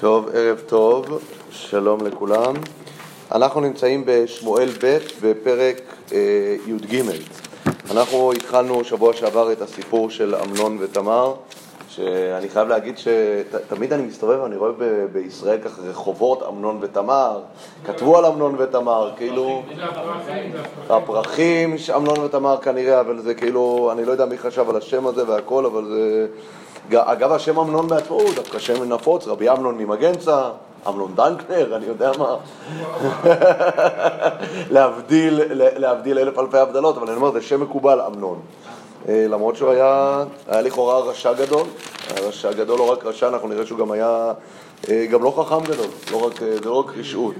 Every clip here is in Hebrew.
טוב, ערב טוב, שלום לכולם. אנחנו נמצאים בשמואל ב' בפרק אה, י"ג. אנחנו התחלנו שבוע שעבר את הסיפור של אמנון ותמר, שאני חייב להגיד שתמיד אני מסתובב ואני רואה ב- בישראל ככה רחובות אמנון ותמר, כתבו על אמנון ותמר, כאילו... הפרחים, אמנון ותמר כנראה, אבל זה כאילו, אני לא יודע מי חשב על השם הזה והכל, אבל זה... אגב, השם אמנון בעצמו הוא דווקא שם נפוץ, רבי אמנון ממגנצה, אמנון דנקנר, אני יודע מה. להבדיל, להבדיל אלף אלפי הבדלות, אבל אני אומר, זה שם מקובל, אמנון. אה, למרות שהוא היה, היה לכאורה רשע גדול, רשע גדול, לא רק רשע, אנחנו נראה שהוא גם היה, אה, גם לא חכם גדול, לא רק, אה, זה לא רק רשעות.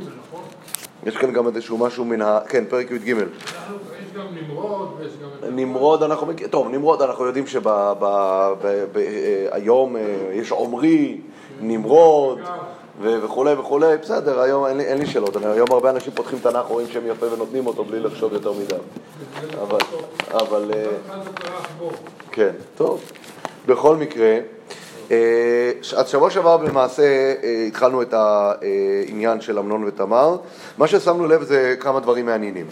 יש כאן גם איזשהו משהו מן ה... כן, פרק י"ג. גם נמרוד ויש גם... נמרוד, אנחנו מכירים, טוב, נמרוד, אנחנו יודעים שהיום יש עומרי, נמרוד ו- וכולי וכולי, בסדר, היום אין לי, אין לי שאלות, אני- היום הרבה אנשים פותחים תנ"ך, רואים שם יפה ונותנים אותו בלי לחשוב יותר מדי, אבל, אבל, אה. כן, טוב. בכל מקרה, אה, אז שבוע שעבר למעשה אה, התחלנו את העניין של אמנון ותמר. מה ששמנו לב זה כמה דברים מעניינים.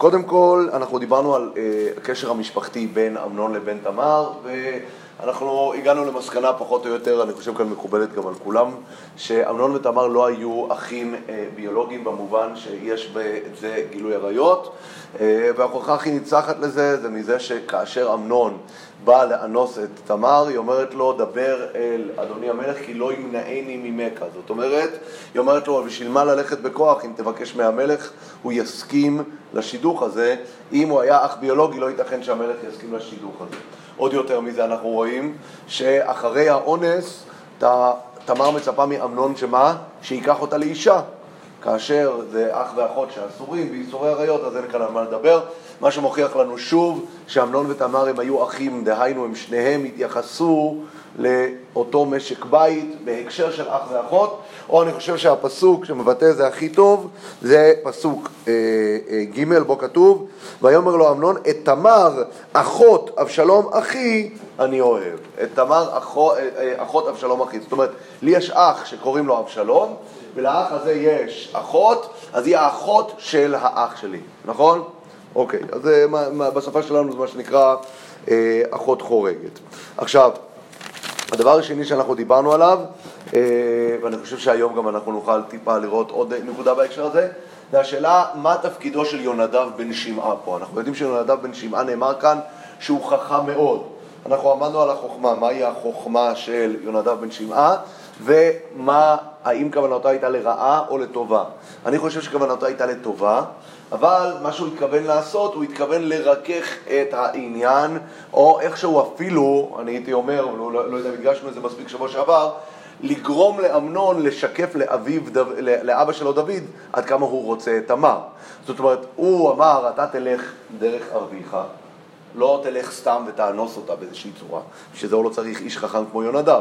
קודם כל, אנחנו דיברנו על אה, הקשר המשפחתי בין אמנון לבין תמר, ואנחנו הגענו למסקנה פחות או יותר, אני חושב כאן מקובלת גם על כולם, שאמנון ותמר לא היו אחים אה, ביולוגיים במובן שיש בזה גילוי עריות, אה, וההוכחה הכי ניצחת לזה זה מזה שכאשר אמנון בא לאנוס את תמר, היא אומרת לו, דבר אל אדוני המלך, כי לא ימנעני ממכה. זאת אומרת, היא אומרת לו, בשביל מה ללכת בכוח, אם תבקש מהמלך, הוא יסכים לשידוך הזה. אם הוא היה אח ביולוגי, לא ייתכן שהמלך יסכים לשידוך הזה. עוד יותר מזה אנחנו רואים, שאחרי האונס, תמר מצפה מאמנון שמה? שייקח אותה לאישה. כאשר זה אח ואחות שאסורים באיסורי עריות, אז אין כאן על מה לדבר. מה שמוכיח לנו שוב שאמנון ותמר הם היו אחים, דהיינו הם שניהם התייחסו לאותו משק בית בהקשר של אח ואחות, או אני חושב שהפסוק שמבטא זה הכי טוב, זה פסוק אה, אה, ג' בו כתוב, ויאמר לו אמנון, את תמר אחות אבשלום אחי אני אוהב. את תמר אחות, אה, אה, אחות אבשלום אחי. זאת אומרת, לי יש אח שקוראים לו אבשלום, ולאח הזה יש אחות, אז היא האחות של האח שלי, נכון? אוקיי, אז מה- בשפה שלנו זה מה שנקרא אה, אחות חורגת. עכשיו, הדבר השני שאנחנו דיברנו עליו, אה, ואני חושב שהיום גם אנחנו נוכל טיפה לראות עוד נקודה בהקשר הזה, זה השאלה מה תפקידו של יונדב בן שמעה פה. אנחנו יודעים שיונדב בן שמעה נאמר כאן שהוא חכם מאוד. אנחנו עמדנו על החוכמה, מהי החוכמה של יונדב בן שמעה, ומה, האם כוונתו הייתה לרעה או לטובה. אני חושב שכוונתו הייתה לטובה, אבל מה שהוא התכוון לעשות, הוא התכוון לרכך את העניין, או איכשהו אפילו, אני הייתי אומר, לא, לא, יודע אם הדגשנו את זה מספיק שבוע שעבר, לגרום לאמנון לשקף לאביו, לאבא שלו דוד, עד כמה הוא רוצה את תמר. זאת אומרת, הוא אמר, אתה תלך דרך אביך, לא תלך סתם ותאנוס אותה באיזושהי צורה, שזה הוא לא צריך איש חכם כמו יונדב.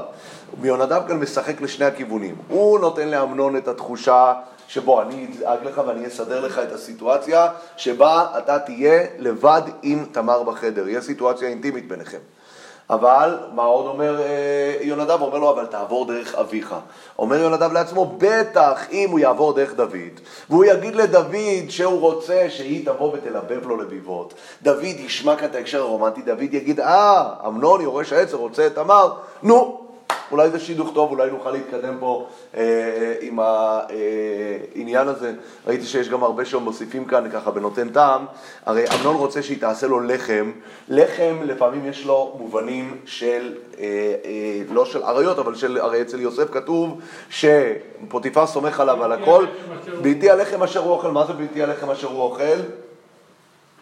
יונדב כאן משחק לשני הכיוונים. הוא נותן לאמנון את התחושה שבו אני אדאג לך ואני אסדר לך את הסיטואציה שבה אתה תהיה לבד עם תמר בחדר, יהיה סיטואציה אינטימית ביניכם. אבל, מה עוד אומר אה, יונדב? אומר לו, אבל תעבור דרך אביך. אומר יונדב לעצמו, בטח אם הוא יעבור דרך דוד, והוא יגיד לדוד שהוא רוצה שהיא תבוא ותלבב לו לביבות, דוד ישמע כאן את ההקשר הרומנטי, דוד יגיד, אה, אמנון יורש העצר רוצה את תמר, נו, אולי זה שידוך טוב, אולי נוכל להתקדם פה אה, עם העניין הזה. ראיתי שיש גם הרבה שמוסיפים כאן ככה בנותן טעם. הרי אמנון רוצה שהיא תעשה לו לחם. לחם לפעמים יש לו מובנים של, אה, אה, לא של אריות, אבל של, הרי אצל יוסף כתוב שפוטיפר סומך עליו על הכל. בלתי הלחם אשר הוא אוכל, מה זה בלתי הלחם אשר הוא אוכל?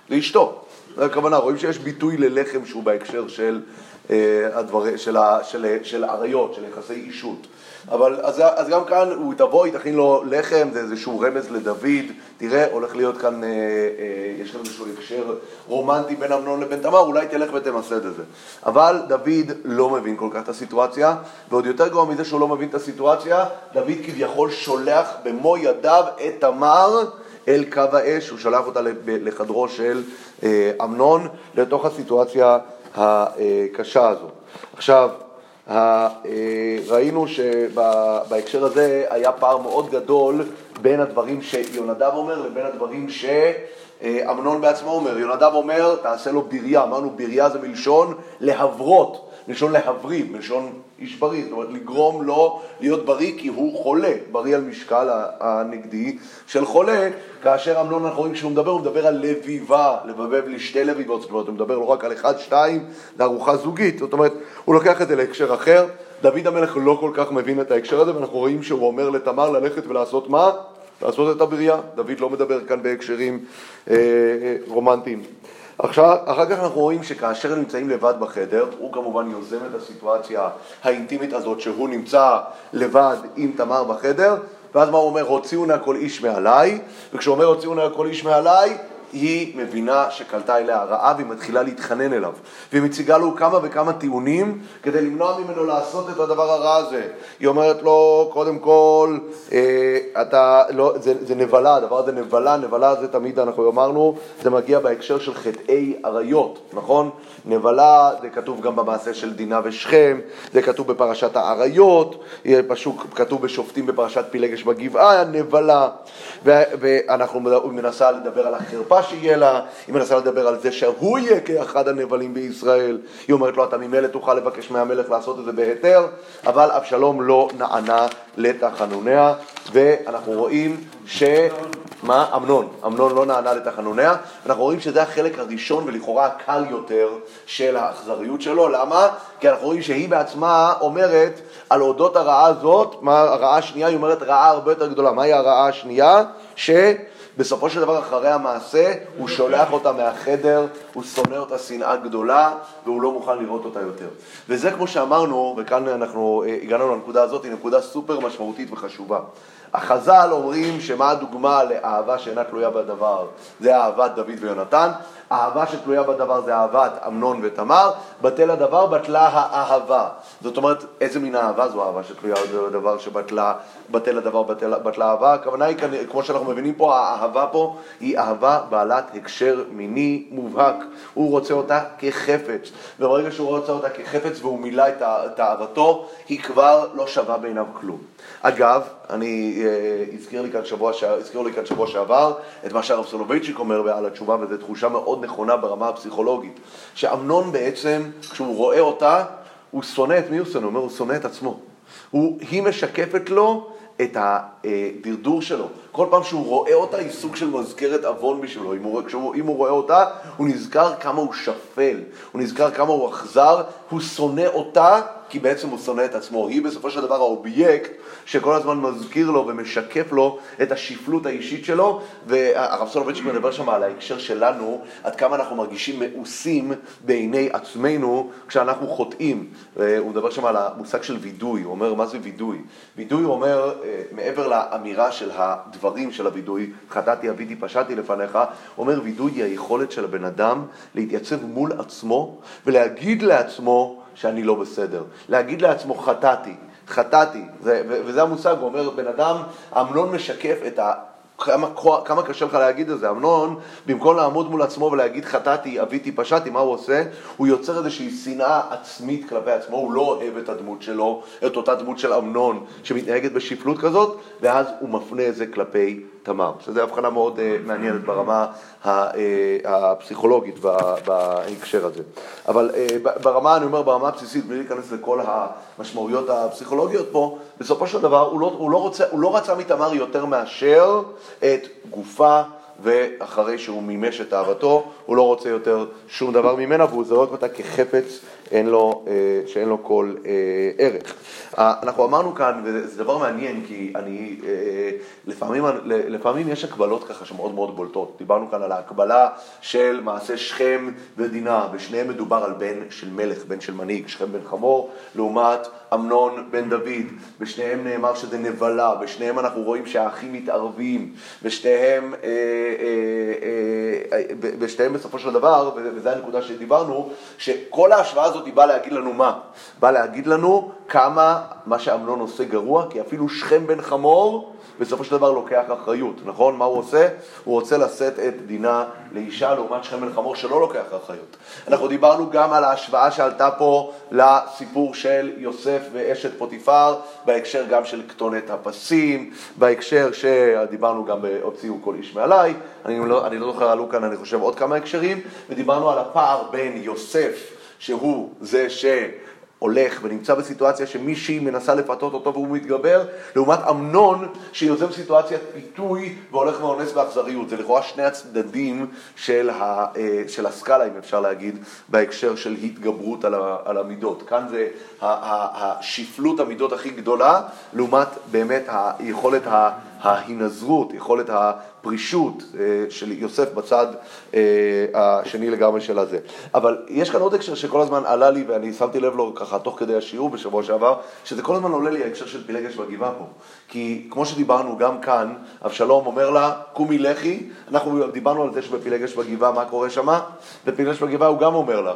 לאשתו. זו הכוונה, רואים שיש ביטוי ללחם שהוא בהקשר של, אה, הדבר, של, ה, של, של עריות, של יחסי אישות. אבל אז, אז גם כאן הוא תבוא, היא תכין לו לחם, זה איזשהו רמז לדוד, תראה, הולך להיות כאן, אה, אה, יש כאן איזשהו הקשר רומנטי בין אמנון לבין תמר, אולי תלך ותמסד את זה. אבל דוד לא מבין כל כך את הסיטואציה, ועוד יותר גרוע מזה שהוא לא מבין את הסיטואציה, דוד כביכול שולח במו ידיו את תמר אל קו האש, הוא שלח אותה לחדרו של אה, אמנון לתוך הסיטואציה הקשה הזו. עכשיו, אה, ראינו שבהקשר הזה היה פער מאוד גדול בין הדברים שיונדב אומר לבין הדברים שאמנון בעצמו אומר. יונדב אומר, תעשה לו בריה, אמרנו בריה זה מלשון להברות. מלשון להבריא, מלשון איש בריא, זאת אומרת לגרום לו להיות בריא כי הוא חולה, בריא על משקל הנגדי של חולה, כאשר אמנון אנחנו רואים כשהוא מדבר, הוא מדבר על לביבה, לבבב לשתי לביבות, זאת אומרת הוא מדבר לא רק על אחד, שתיים, זה ארוחה זוגית, זאת אומרת הוא לוקח את זה להקשר אחר, דוד המלך לא כל כך מבין את ההקשר הזה ואנחנו רואים שהוא אומר לתמר ללכת ולעשות מה? לעשות את הבריאה, דוד לא מדבר כאן בהקשרים אה, אה, רומנטיים. עכשיו, אחר כך אנחנו רואים שכאשר הם נמצאים לבד בחדר, הוא כמובן יוזם את הסיטואציה האינטימית הזאת שהוא נמצא לבד עם תמר בחדר, ואז מה הוא אומר? הוציאו נא כל איש מעליי, וכשהוא אומר הוציאו נא כל איש מעליי, היא מבינה שקלטה אליה הרעה והיא מתחילה להתחנן אליו. והיא מציגה לו כמה וכמה טיעונים כדי למנוע ממנו לעשות את הדבר הרע הזה. היא אומרת לו, קודם כל, אה, אתה, לא, זה, זה נבלה, הדבר הזה נבלה, נבלה זה תמיד, אנחנו אמרנו, זה מגיע בהקשר של חטאי עריות, נכון? נבלה, זה כתוב גם במעשה של דינה ושכם, זה כתוב בפרשת האריות, פשוט כתוב בשופטים בפרשת פילגש בגבעה, נבלה. ואנחנו מנסה לדבר על החרפה שיהיה לה, היא מנסה לדבר על זה שהוא יהיה כאחד הנבלים בישראל. היא אומרת לו, אתה ממילא תוכל לבקש מהמלך לעשות את זה בהיתר, אבל אבשלום לא נענה לתחנוניה, ואנחנו רואים ש... מה? אמנון. אמנון לא נענה לתחנוניה. אנחנו רואים שזה החלק הראשון ולכאורה הקל יותר של האכזריות שלו. למה? כי אנחנו רואים שהיא בעצמה אומרת על אודות הרעה הזאת, מה הרעה השנייה? היא אומרת רעה הרבה יותר גדולה. מהי הרעה השנייה? ש... בסופו של דבר, אחרי המעשה, הוא שולח אותה מהחדר, הוא שונא אותה שנאה גדולה, והוא לא מוכן לראות אותה יותר. וזה כמו שאמרנו, וכאן אנחנו אה, הגענו לנקודה הזאת, היא נקודה סופר משמעותית וחשובה. החז"ל אומרים שמה הדוגמה לאהבה שאינה תלויה בדבר? זה אהבת דוד ויונתן. אהבה שתלויה בדבר זה אהבת אמנון ותמר, בטל הדבר בטלה האהבה. זאת אומרת, איזה מין אהבה זו אהבה שתלויה בדבר שבטלה, בטל הדבר בטל, בטלה אהבה? הכוונה היא, כמו שאנחנו מבינים פה, האהבה פה היא אהבה בעלת הקשר מיני מובהק. הוא רוצה אותה כחפץ, וברגע שהוא רוצה אותה כחפץ והוא מילא את אהבתו, היא כבר לא שווה בעיניו כלום. אגב, אני, אה, הזכיר לי כאן שבוע, הזכיר לי כאן שבוע שעבר את מה שהרב סולובייצ'יק אומר על התשובה, וזו תחושה מאוד נכונה ברמה הפסיכולוגית, שאמנון בעצם, כשהוא רואה אותה, הוא שונא את מי הוא שונא? הוא אומר, הוא שונא את עצמו. הוא, היא משקפת לו את הדרדור שלו. כל פעם שהוא רואה אותה היא סוג של מזכרת עוון בשבילו. אם הוא, כשהוא, אם הוא רואה אותה, הוא נזכר כמה הוא שפל, הוא נזכר כמה הוא אכזר, הוא שונא אותה כי בעצם הוא שונא את עצמו. היא בסופו של דבר האובייקט שכל הזמן מזכיר לו ומשקף לו את השפלות האישית שלו, והרב סולובייצ'יק מדבר שם על ההקשר שלנו, עד כמה אנחנו מרגישים מאוסים בעיני עצמנו כשאנחנו חוטאים. הוא מדבר שם על המושג של וידוי, הוא אומר, מה זה וידוי? וידוי הוא אומר, אה, מעבר לאמירה של הדברים של הוידוי, חטאתי, אביתי, פשעתי לפניך, אומר, וידוי היא היכולת של הבן אדם להתייצב מול עצמו ולהגיד לעצמו, שאני לא בסדר. להגיד לעצמו חטאתי, חטאתי, וזה המושג, הוא אומר, בן אדם, אמנון משקף את ה... כמה, כמה קשה לך להגיד את זה. אמנון, במקום לעמוד מול עצמו ולהגיד חטאתי, אביתי, פשעתי, מה הוא עושה? הוא יוצר איזושהי שנאה עצמית כלפי עצמו, הוא לא אוהב את הדמות שלו, את אותה דמות של אמנון שמתנהגת בשפלות כזאת, ואז הוא מפנה את זה כלפי תמר, שזו הבחנה מאוד uh, מעניינת ברמה uh, הפסיכולוגית בהקשר הזה. אבל uh, ברמה, אני אומר, ברמה הבסיסית, בלי להיכנס לכל המשמעויות הפסיכולוגיות פה, בסופו של דבר הוא לא, הוא לא, רוצה, הוא לא רצה מתמר יותר מאשר את גופה ואחרי שהוא מימש את אהבתו, הוא לא רוצה יותר שום דבר ממנה והוא זורק אותה כחפץ אין לו, אה, שאין לו כל אה, ערך. אנחנו אמרנו כאן, וזה דבר מעניין, כי אני, אה, לפעמים, לפעמים יש הקבלות ככה שמאוד מאוד בולטות. דיברנו כאן על ההקבלה של מעשה שכם ודינה, בשניהם מדובר על בן של מלך, בן של מנהיג, שכם בן חמור, לעומת אמנון בן דוד. בשניהם נאמר שזה נבלה, בשניהם אנחנו רואים שהאחים מתערבים, בשניהם, בשניהם בסופו של דבר, וזו הנקודה שדיברנו, שכל ההשוואה הזאת הזאת באה להגיד לנו מה? באה להגיד לנו כמה מה שאמנון עושה גרוע, כי אפילו שכם בן חמור בסופו של דבר לוקח אחריות, נכון? מה הוא עושה? הוא רוצה לשאת את דינה לאישה לעומת שכם בן חמור שלא לוקח אחריות. אנחנו דיברנו גם על ההשוואה שעלתה פה לסיפור של יוסף ואשת פוטיפר, בהקשר גם של כתונת הפסים, בהקשר שדיברנו גם בהוציאו כל איש מעליי, אני לא, אני לא זוכר, עלו כאן אני חושב עוד כמה הקשרים, ודיברנו על הפער בין יוסף שהוא זה ש... הולך ונמצא בסיטואציה שמישהי מנסה לפתות אותו והוא מתגבר, לעומת אמנון שיוזם סיטואציית פיתוי והולך ואונס באכזריות. זה לכאורה שני הצדדים של, ה, אה, של הסקאלה, אם אפשר להגיד, בהקשר של התגברות על המידות. כאן זה השפלות המידות הכי גדולה, לעומת באמת היכולת ההינזרות, יכולת הפרישות אה, של יוסף בצד אה, השני לגמרי של הזה. אבל יש כאן עוד הקשר שכל הזמן עלה לי, ואני שמתי לב לו ככה תוך כדי השיעור בשבוע שעבר, שזה כל הזמן עולה לי ההקשר של פילגש בגבעה פה. כי כמו שדיברנו גם כאן, אבשלום אומר לה, קומי לכי, אנחנו דיברנו על זה שבפילגש בגבעה, מה קורה שמה? בפילגש בגבעה הוא גם אומר לה.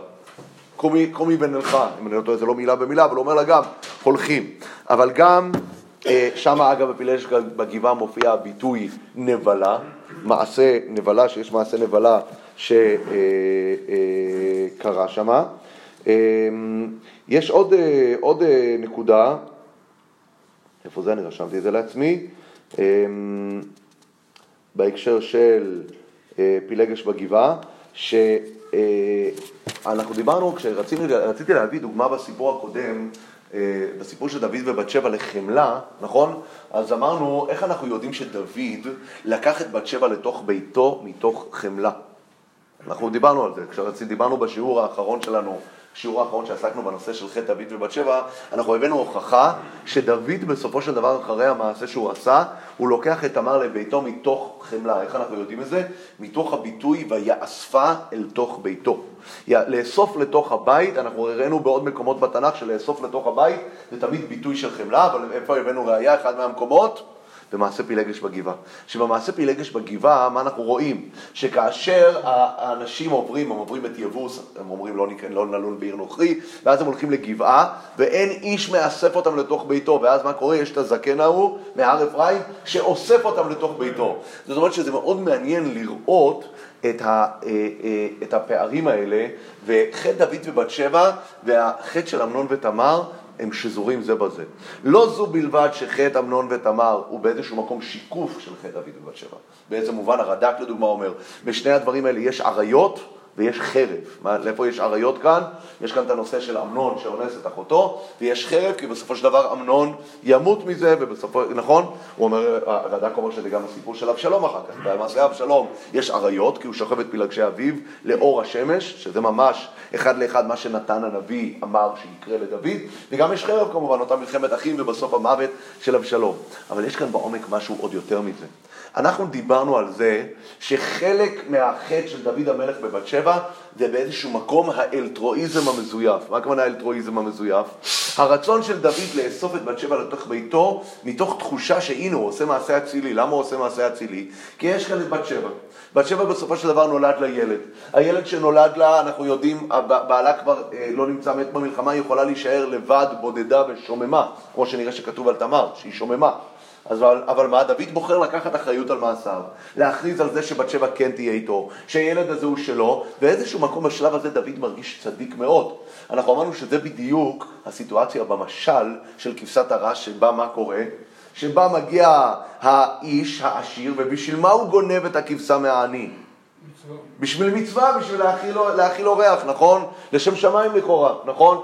קומי, קומי ונלכה, אם אני לא טועה זה לא מילה במילה, אבל הוא אומר לה גם, הולכים. אבל גם שם אגב בפילגש בגבעה מופיע הביטוי נבלה, מעשה נבלה, שיש מעשה נבלה שקרה אה, אה, שם. יש עוד, עוד נקודה, איפה זה אני רשמתי את זה לעצמי, בהקשר של פילגש בגבעה, שאנחנו דיברנו, כשרציתי להביא דוגמה בסיפור הקודם, אה, בסיפור של דוד ובת שבע לחמלה, נכון? אז אמרנו, איך אנחנו יודעים שדוד לקח את בת שבע לתוך ביתו מתוך חמלה? אנחנו דיברנו על זה, כשדיברנו בשיעור האחרון שלנו בשיעור האחרון שעסקנו בנושא של חטא דוד ובת שבע, אנחנו הבאנו הוכחה שדוד בסופו של דבר אחרי המעשה שהוא עשה, הוא לוקח את תמר לביתו מתוך חמלה. איך אנחנו יודעים את זה? מתוך הביטוי ויאספה אל תוך ביתו. לאסוף לתוך הבית, אנחנו הראינו בעוד מקומות בתנ"ך שלאסוף לתוך הבית זה תמיד ביטוי של חמלה, אבל איפה הבאנו ראייה? אחד מהמקומות? במעשה פילגש בגבעה. שבמעשה פילגש בגבעה, מה אנחנו רואים? שכאשר האנשים עוברים, הם עוברים את יבוס, הם אומרים לא, לא נלון בעיר נוכרי, ואז הם הולכים לגבעה, ואין איש מאסף אותם לתוך ביתו, ואז מה קורה? יש את הזקן ההוא מהר אפרים, שאוסף אותם לתוך ביתו. זאת אומרת שזה מאוד מעניין לראות את, ה, אה, אה, את הפערים האלה, וחטא דוד ובת שבע, והחטא של אמנון ותמר, הם שזורים זה בזה. לא זו בלבד שחטא אמנון ותמר הוא באיזשהו מקום שיקוף של חטא דוד ובת שבע. באיזה מובן הרד"ק לדוגמה אומר, בשני הדברים האלה יש עריות ויש חרב. מה, לאיפה יש עריות כאן? יש כאן את הנושא של אמנון שאונס את אחותו, ויש חרב, כי בסופו של דבר אמנון ימות מזה, ובסופו, נכון? הוא אומר, הרד"ק אומר שזה גם הסיפור של אבשלום אחר כך. במעשה אבשלום יש עריות, כי הוא שוכב את פלגשי אביו לאור השמש, שזה ממש אחד לאחד מה שנתן הנביא אמר שיקרה לדוד, וגם יש חרב כמובן, אותה מלחמת אחים ובסוף המוות של אבשלום. אבל יש כאן בעומק משהו עוד יותר מזה. אנחנו דיברנו על זה שחלק מהחטא של דוד המלך בבת שבע זה באיזשהו מקום האלטרואיזם המזויף. מה הכוונה האלטרואיזם המזויף? הרצון של דוד לאסוף את בת שבע לתוך ביתו מתוך תחושה שהנה הוא עושה מעשה אצילי. למה הוא עושה מעשה אצילי? כי יש כאן את בת שבע. בת שבע בסופו של דבר נולד לה ילד. הילד שנולד לה, אנחנו יודעים, בעלה כבר אה, לא נמצא מת במלחמה, היא יכולה להישאר לבד, בודדה ושוממה, כמו שנראה שכתוב על תמר, שהיא שוממה. אבל, אבל מה, דוד בוחר לקחת אחריות על מעשיו, להכריז על זה שבת שבע כן תהיה איתו, שהילד הזה הוא שלו, באיזשהו מקום בשלב הזה דוד מרגיש צדיק מאוד. אנחנו אמרנו שזה בדיוק הסיטואציה במשל של כבשת הרש, שבה מה קורה? שבה מגיע האיש העשיר, ובשביל מה הוא גונב את הכבשה מהעני? מצווה. בשביל מצווה, בשביל להאכיל אורח, נכון? לשם שמיים לכאורה, נכון?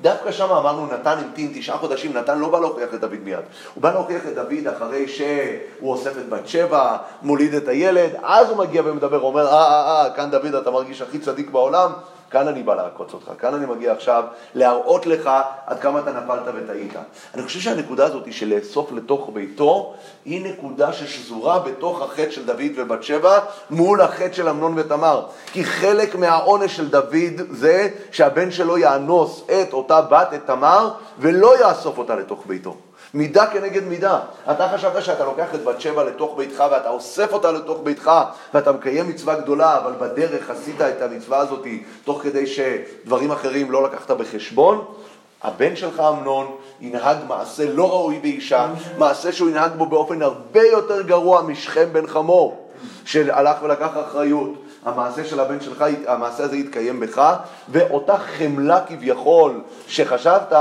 דווקא שם אמרנו, נתן המתין תשעה חודשים, נתן לא בא להוכיח את דוד מיד. הוא בא להוכיח את דוד אחרי שהוא אוסף את בת שבע, מוליד את הילד, אז הוא מגיע ומדבר, אומר, אה, אה, אה, כאן דוד אתה מרגיש הכי צדיק בעולם, כאן אני בא לעקוץ אותך, כאן אני מגיע עכשיו להראות לך עד כמה אתה נפלת וטעית. אני חושב שהנקודה הזאת של לאסוף לתוך ביתו, היא נקודה ששזורה בתוך החטא של דוד ובת שבע מול החטא של אמנון ותמר. כי חלק מהעונש של דוד זה שהבן שלו יאנוס את אותה בת, את תמר, ולא יאסוף אותה לתוך ביתו. מידה כנגד מידה. אתה חשבת שאתה לוקח את בת שבע לתוך ביתך ואתה אוסף אותה לתוך ביתך ואתה מקיים מצווה גדולה, אבל בדרך עשית את המצווה הזאת תוך כדי שדברים אחרים לא לקחת בחשבון, הבן שלך אמנון ינהג מעשה לא ראוי באישה, מעשה שהוא ינהג בו באופן הרבה יותר גרוע משכם בן חמור, שהלך ולקח אחריות. המעשה של הבן שלך, המעשה הזה יתקיים בך, ואותה חמלה כביכול שחשבת,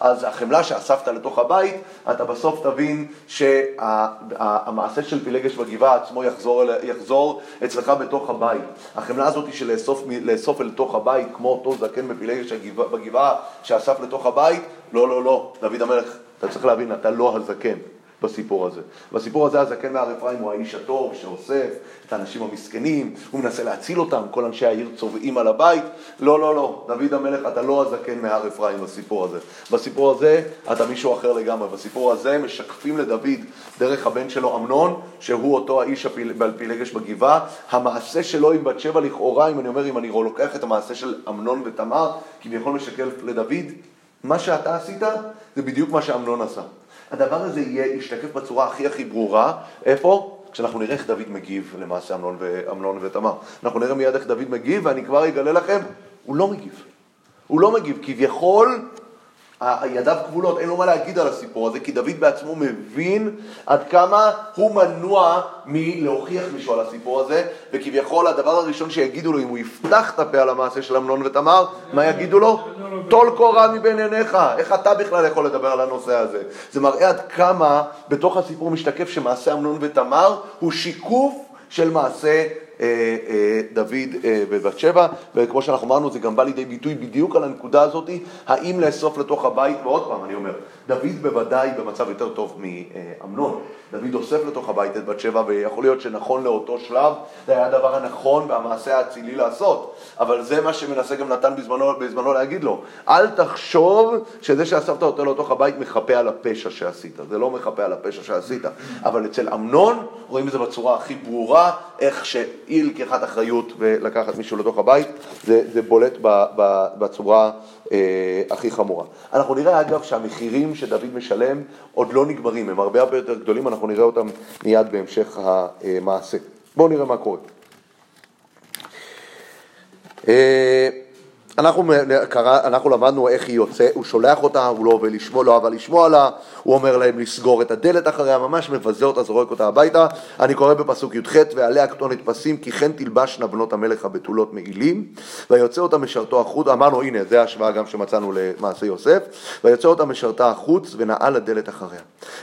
אז החמלה שאספת לתוך הבית, אתה בסוף תבין שהמעשה של פילגש בגבעה עצמו יחזור, יחזור אצלך בתוך הבית. החמלה הזאת של לאסוף, לאסוף אל תוך הבית, כמו אותו זקן בפילגש בגבעה שאסף לתוך הבית, לא, לא, לא, דוד המלך, אתה צריך להבין, אתה לא הזקן. בסיפור הזה. בסיפור הזה הזקן מהר אפרים הוא האיש הטוב שאוסף את האנשים המסכנים, הוא מנסה להציל אותם, כל אנשי העיר צובעים על הבית. לא, לא, לא, דוד המלך, אתה לא הזקן מהר אפרים בסיפור הזה. בסיפור הזה אתה מישהו אחר לגמרי. בסיפור הזה משקפים לדוד דרך הבן שלו אמנון, שהוא אותו האיש הפילגש בגבעה. המעשה שלו עם בת שבע לכאורה, אם אני אומר, אם אני לוקח את המעשה של אמנון ותמר, כביכול משקף לדוד, מה שאתה עשית זה בדיוק מה שאמנון עשה. הדבר הזה יהיה, ישתקף בצורה הכי הכי ברורה, איפה? כשאנחנו נראה איך דוד מגיב למעשה אמנון, אמנון ותמר. אנחנו נראה מיד איך דוד מגיב, ואני כבר אגלה לכם, הוא לא מגיב. הוא לא מגיב, כביכול ידיו כבולות, אין לו מה להגיד על הסיפור הזה, כי דוד בעצמו מבין עד כמה הוא מנוע מלהוכיח מישהו על הסיפור הזה, וכביכול הדבר הראשון שיגידו לו, אם הוא יפתח את הפה על המעשה של אמנון ותמר, מה יגידו לו? טול קורה מבין עיניך, איך אתה בכלל יכול לדבר על הנושא הזה? זה מראה עד כמה בתוך הסיפור משתקף שמעשה אמנון ותמר הוא שיקוף של מעשה דוד אה, בבת שבע, וכמו שאנחנו אמרנו, זה גם בא לידי ביטוי בדיוק על הנקודה הזאת, האם לאסוף לתוך הבית, ועוד פעם אני אומר, דוד בוודאי במצב יותר טוב מאמנון. דוד אוסף לתוך הבית את בת שבע, ויכול להיות שנכון לאותו שלב, זה היה הדבר הנכון והמעשה האצילי לעשות. אבל זה מה שמנסה גם נתן בזמנו, בזמנו להגיד לו. אל תחשוב שזה שאספת אותו לתוך הבית מחפה על הפשע שעשית. זה לא מחפה על הפשע שעשית. אבל אצל אמנון רואים את זה בצורה הכי ברורה, איך שאי לקיחת אחריות ולקחת מישהו לתוך הבית, זה, זה בולט ב, ב, בצורה הכי חמורה. אנחנו נראה אגב שהמחירים שדוד משלם עוד לא נגמרים, הם הרבה הרבה יותר גדולים, אנחנו נראה אותם מיד בהמשך המעשה. בואו נראה מה קורה. אנחנו, קרא, אנחנו למדנו איך היא יוצא, הוא שולח אותה, הוא לא אוהב לשמוע, לא אהבה לשמוע לה, הוא אומר להם לסגור את הדלת אחריה, ממש מבזה אותה, זורק אותה הביתה. אני קורא בפסוק י"ח, ועליה כתונת פסים, כי כן תלבשנה בנות המלך הבתולות מעילים, ויוצא אותה משרתו החוץ, אמרנו הנה, זה ההשוואה גם שמצאנו למעשה יוסף, ויוצא אותה משרתה החוץ, ונעל לדלת אחריה.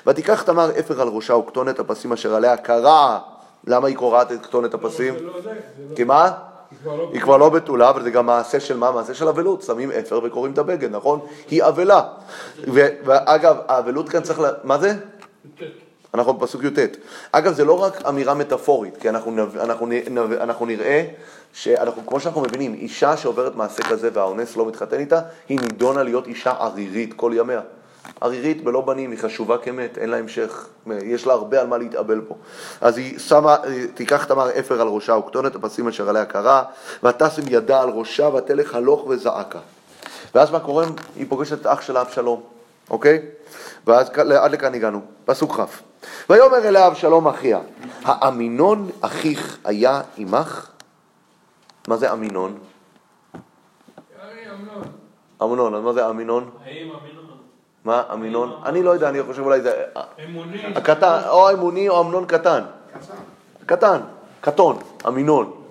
ותיקח תמר אפר על ראשה וכתונת הפסים אשר עליה קרע, למה היא קורעת את כתונת הפסים? לא, לא כי מה? היא כבר לא בתולה, אבל זה גם מעשה של מה? מעשה של אבלות, שמים אפר וקוראים את הבגד, נכון? היא אבלה. ואגב, האבלות כאן צריך ל... מה זה? אנחנו בפסוק י"ט. אגב, זה לא רק אמירה מטאפורית, כי אנחנו, אנחנו, אנחנו נראה שאנחנו, כמו שאנחנו מבינים, אישה שעוברת מעשה כזה והאונס לא מתחתן איתה, היא נידונה להיות אישה ערירית כל ימיה. ערירית בלא בנים היא חשובה כמת, אין לה המשך, יש לה הרבה על מה להתאבל פה. אז היא שמה, תיקח תמר אפר על ראשה וכתונת הפסים אשר עליה קרה, ותשם ידה על ראשה ותלך הלוך וזעקה. ואז מה קורה? היא פוגשת את אח שלה אבשלום, אוקיי? ואז עד לכאן הגענו, פסוק כ'. ויאמר אליה אבשלום אחיה, האמינון אחיך היה עמך? מה זה אמינון? אמנון, אז מה זה אמינון? האם אמינון? מה, אמינון? אני לא יודע, אני חושב אולי זה... אמוני. הקטן, או אמוני או אמנון קטן. קטן, קטון, אמינון.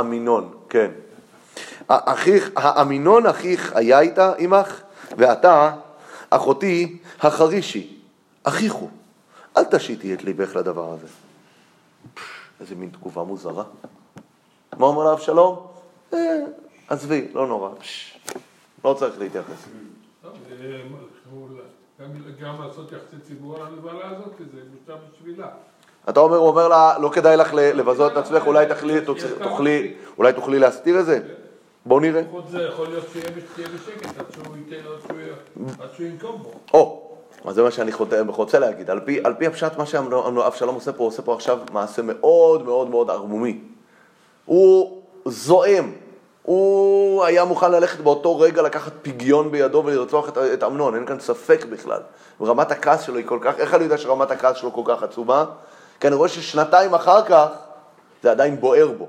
אמינון, כן. אחיך, האמינון אחיך היה איתה עמך, ואתה, אחותי, החרישי, אחיך הוא. אל תשיתי את ליבך לדבר הזה. איזה מין תגובה מוזרה. מה אומר לאבשלום? אה, עזבי, לא נורא. לא צריך להתייחס. גם לעשות יחסי ציבור על הנבלה הזאת, כי זה בושה בשבילה. אתה אומר, הוא אומר לה, לא כדאי לך לבזות את עצמך, אולי תוכלי, אולי תוכלי להסתיר את זה? בואו נראה. חוץ זה יכול להיות שיהיה בשקט עד שהוא ינקום בו. או, אז זה מה שאני רוצה להגיד. על פי הפשט, מה שאבשלום עושה פה, הוא עושה פה עכשיו מעשה מאוד מאוד מאוד ערמומי. הוא זועם הוא היה מוכן ללכת באותו רגע לקחת פגיון בידו ולרצוח את, את אמנון, אין כאן ספק בכלל. ורמת הכעס שלו היא כל כך, איך אני יודע שרמת הכעס שלו כל כך עצומה? כי אני רואה ששנתיים אחר כך זה עדיין בוער בו.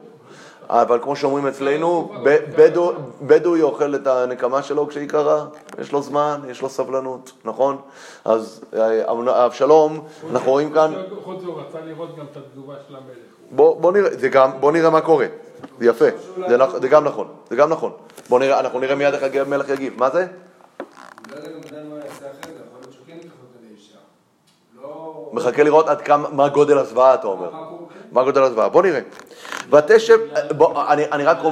אבל כמו שאומרים אצלנו, בדואי אוכל את הנקמה שלו כשהיא קרה, יש לו זמן, יש לו סבלנות, נכון? אז אה, אבשלום, אנחנו רואים כאן, חוץ הוא רצה לראות גם את התגובה של המלך. בוא, בוא, נראה, זה גם, בוא נראה מה קורה, זה יפה, זה, נכ- זה גם נכון, זה גם נכון. בוא נראה, אנחנו נראה מיד איך המלך יגיב, מה זה? לא לאישה. לא... מחכה לראות עד כמה, מה גודל הזוועה, אתה אומר. מה? כן. גודל הזוועה? בוא נראה. ותשב, בוא, אני, אני רק לא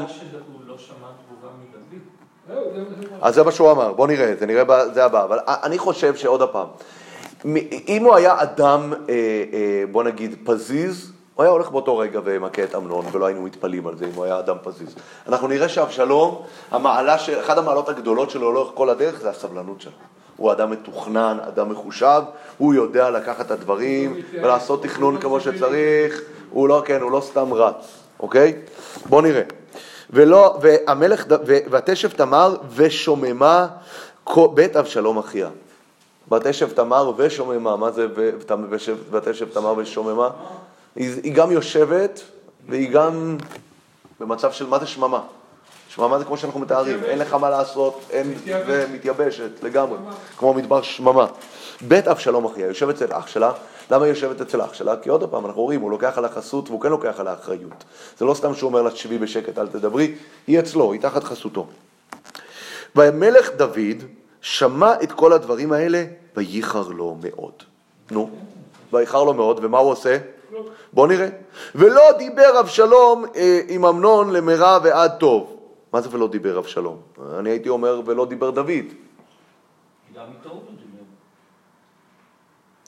אז זה מה שהוא אמר, בוא נראה, זה נראה, זה הבא, אבל אני חושב שעוד הפעם, אם הוא היה אדם, אה, אה, בוא נגיד, פזיז, הוא היה הולך באותו רגע ומכה את אמנון, ולא היינו מתפלאים על זה אם הוא היה אדם פזיז. אנחנו נראה שאבשלום, המעלה, ש- אחת המעלות הגדולות שלו לאורך כל הדרך זה הסבלנות שלו. הוא אדם מתוכנן, אדם מחושב, הוא יודע לקחת את הדברים ולעשות תכנון כמו שצריך, הוא לא, כן, הוא לא סתם רץ, אוקיי? בוא נראה. ולא, והמלך, ותשב תמר ושוממה בית אבשלום אחיה. ותשב תמר ושוממה, מה זה ותשב תמר ושוממה? היא, היא גם יושבת והיא גם במצב של מה זה שממה? שממה זה כמו שאנחנו מתארים, אין לך מה לעשות, אין, מתייבשת. ומתייבשת לגמרי, כמו מדבר שממה. בית אבשלום אחיה, יושבת אצל אח שלה, למה היא יושבת אצל אח שלה? כי עוד פעם, אנחנו רואים, הוא לוקח עליה חסות והוא כן לוקח עליה אחריות. זה לא סתם שהוא אומר לה, תשבי בשקט, אל תדברי, היא אצלו, היא תחת חסותו. והמלך דוד שמע את כל הדברים האלה, וייחר לו מאוד. נו, וייחר לו מאוד, ומה הוא עושה? בוא נראה. ולא דיבר אבשלום אה, עם אמנון למרע ועד טוב. מה זה ולא דיבר אבשלום? אני הייתי אומר ולא דיבר דוד. לא.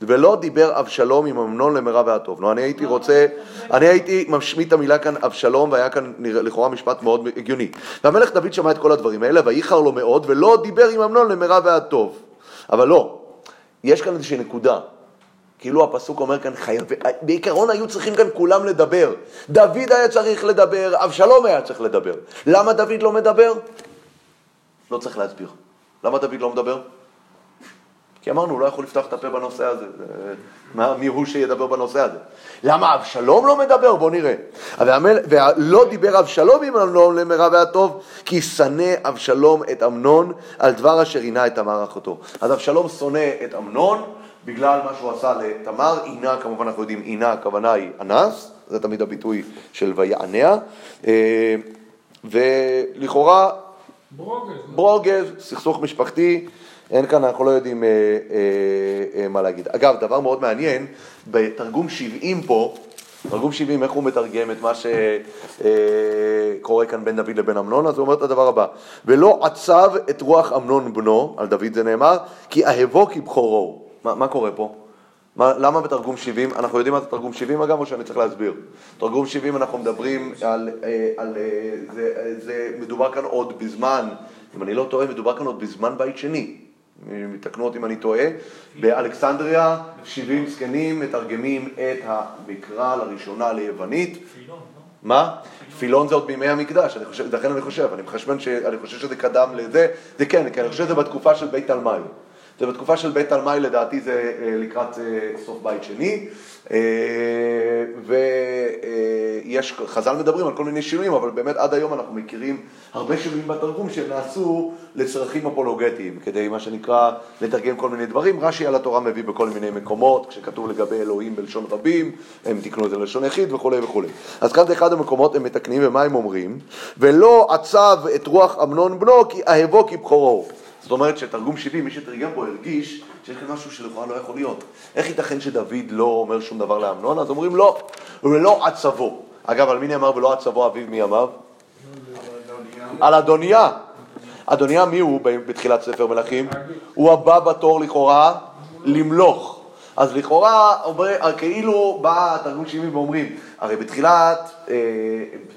ולא דיבר אבשלום עם אמנון למרע ועד טוב. נו, אני הייתי רוצה, אני הייתי משמיט את המילה כאן אבשלום, והיה כאן לכאורה משפט מאוד הגיוני. והמלך דוד שמע את כל הדברים האלה, וייחר לו מאוד, ולא דיבר עם אמנון למרע ועד טוב. אבל לא, יש כאן איזושהי נקודה. כאילו הפסוק אומר כאן, חייב... בעיקרון היו צריכים כאן כולם לדבר. דוד היה צריך לדבר, אבשלום היה צריך לדבר. למה דוד לא מדבר? לא צריך להסביר. למה דוד לא מדבר? כי אמרנו, הוא לא יכול לפתוח את הפה בנושא הזה. זה- מה, מי הוא שידבר בנושא הזה? למה אבשלום לא מדבר? בוא נראה. והמל... ולא דיבר אבשלום עם אמנון למרע והטוב, כי שנא אבשלום את אמנון על דבר אשר עינה את אחותו. אז אבשלום שונא את אמנון בגלל מה שהוא עשה לתמר. עינה, כמובן אנחנו יודעים, עינה, הכוונה היא אנס, זה תמיד הביטוי של ויעניה. אה, ולכאורה ברוגז. ברוגז, סכסוך משפחתי, אין כאן, אנחנו לא יודעים אה, אה, אה, מה להגיד. אגב, דבר מאוד מעניין, בתרגום 70 פה, תרגום 70, איך הוא מתרגם את מה שקורה כאן בין דוד לבין אמנון, אז הוא אומר את הדבר הבא, ולא עצב את רוח אמנון בנו, על דוד זה נאמר, כי אהבו כבכורו. מה, מה קורה פה? מה, למה בתרגום 70, אנחנו יודעים מה זה תרגום 70 אגב, או שאני צריך להסביר? תרגום 70 אנחנו מדברים על, אה, על אה, זה, זה מדובר כאן עוד בזמן, אם אני לא טועה, מדובר כאן עוד בזמן בית שני. תקנו אותי אם אני טועה, באלכסנדריה 70 זקנים מתרגמים את המקרא לראשונה ליוונית. פילון, לא? מה? פילון זה עוד בימי המקדש, אני לכן אני חושב, אני מחשבן שאני חושב שזה קדם לזה, זה כן, כן, אני חושב שזה בתקופה של בית תלמי. זה בתקופה של בית תלמי, לדעתי זה אה, לקראת אה, סוף בית שני, ויש, חז"ל מדברים על כל מיני שינויים, אבל באמת עד היום אנחנו מכירים הרבה שינויים בתרגום שנעשו לצרכים אפולוגטיים, כדי מה שנקרא לתרגם כל מיני דברים. רש"י על התורה מביא בכל מיני מקומות, כשכתוב לגבי אלוהים בלשון רבים, הם תיקנו את זה ללשון יחיד וכולי וכולי. אז כאן זה אחד המקומות הם מתקנים, ומה הם אומרים? ולא עצב את רוח אמנון בנו, כי אהבו כבכורו. זאת אומרת שתרגום 70, מי שתרגם פה הרגיש שיש כאן משהו שלכאורה לא יכול להיות. איך ייתכן שדוד לא אומר שום דבר לאמנון? אז אומרים לא, ולא עצבו. אגב, על מי נאמר ולא עצבו אביו מימיו? על אדוניה. אדוניה מי הוא בתחילת ספר מלכים? הוא הבא בתור לכאורה למלוך. אז לכאורה, אומר, כאילו בא התרגום 70 ואומרים, הרי בתחילת אה,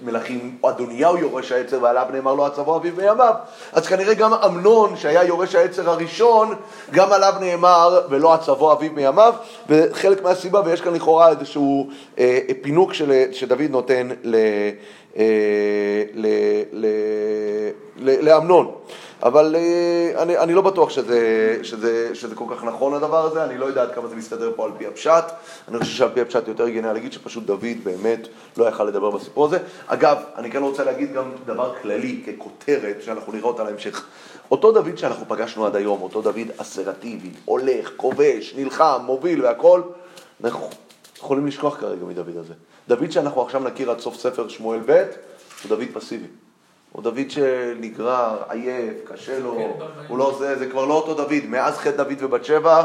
מלכים אדוניהו יורש העצר ועליו נאמר לו עצבו אביו מימיו, אז כנראה גם אמנון שהיה יורש העצר הראשון, גם עליו נאמר ולא עצבו אביו מימיו, וחלק מהסיבה, ויש כאן לכאורה איזשהו אה, פינוק של, שדוד נותן ל, אה, ל, ל, ל, לאמנון. אבל אה, אני, אני לא בטוח שזה, שזה, שזה כל כך נכון הדבר הזה, אני לא יודע עד כמה זה מסתדר פה על פי הפשט, אני חושב שעל פי הפשט יותר הגיוני להגיד שפשוט דוד באמת לא יכל לדבר בסיפור הזה. אגב, אני כן רוצה להגיד גם דבר כללי ככותרת, שאנחנו נראה אותה להמשך. אותו דוד שאנחנו פגשנו עד היום, אותו דוד אסרטיבי, הולך, כובש, נלחם, מוביל והכול, אנחנו יכולים לשכוח כרגע מדוד הזה. דוד שאנחנו עכשיו נכיר עד סוף ספר שמואל ב', הוא דוד פסיבי. הוא דוד שנגרר, עייף, קשה לו, הוא לא זה, זה כבר לא אותו דוד. מאז חטא דוד ובת שבע,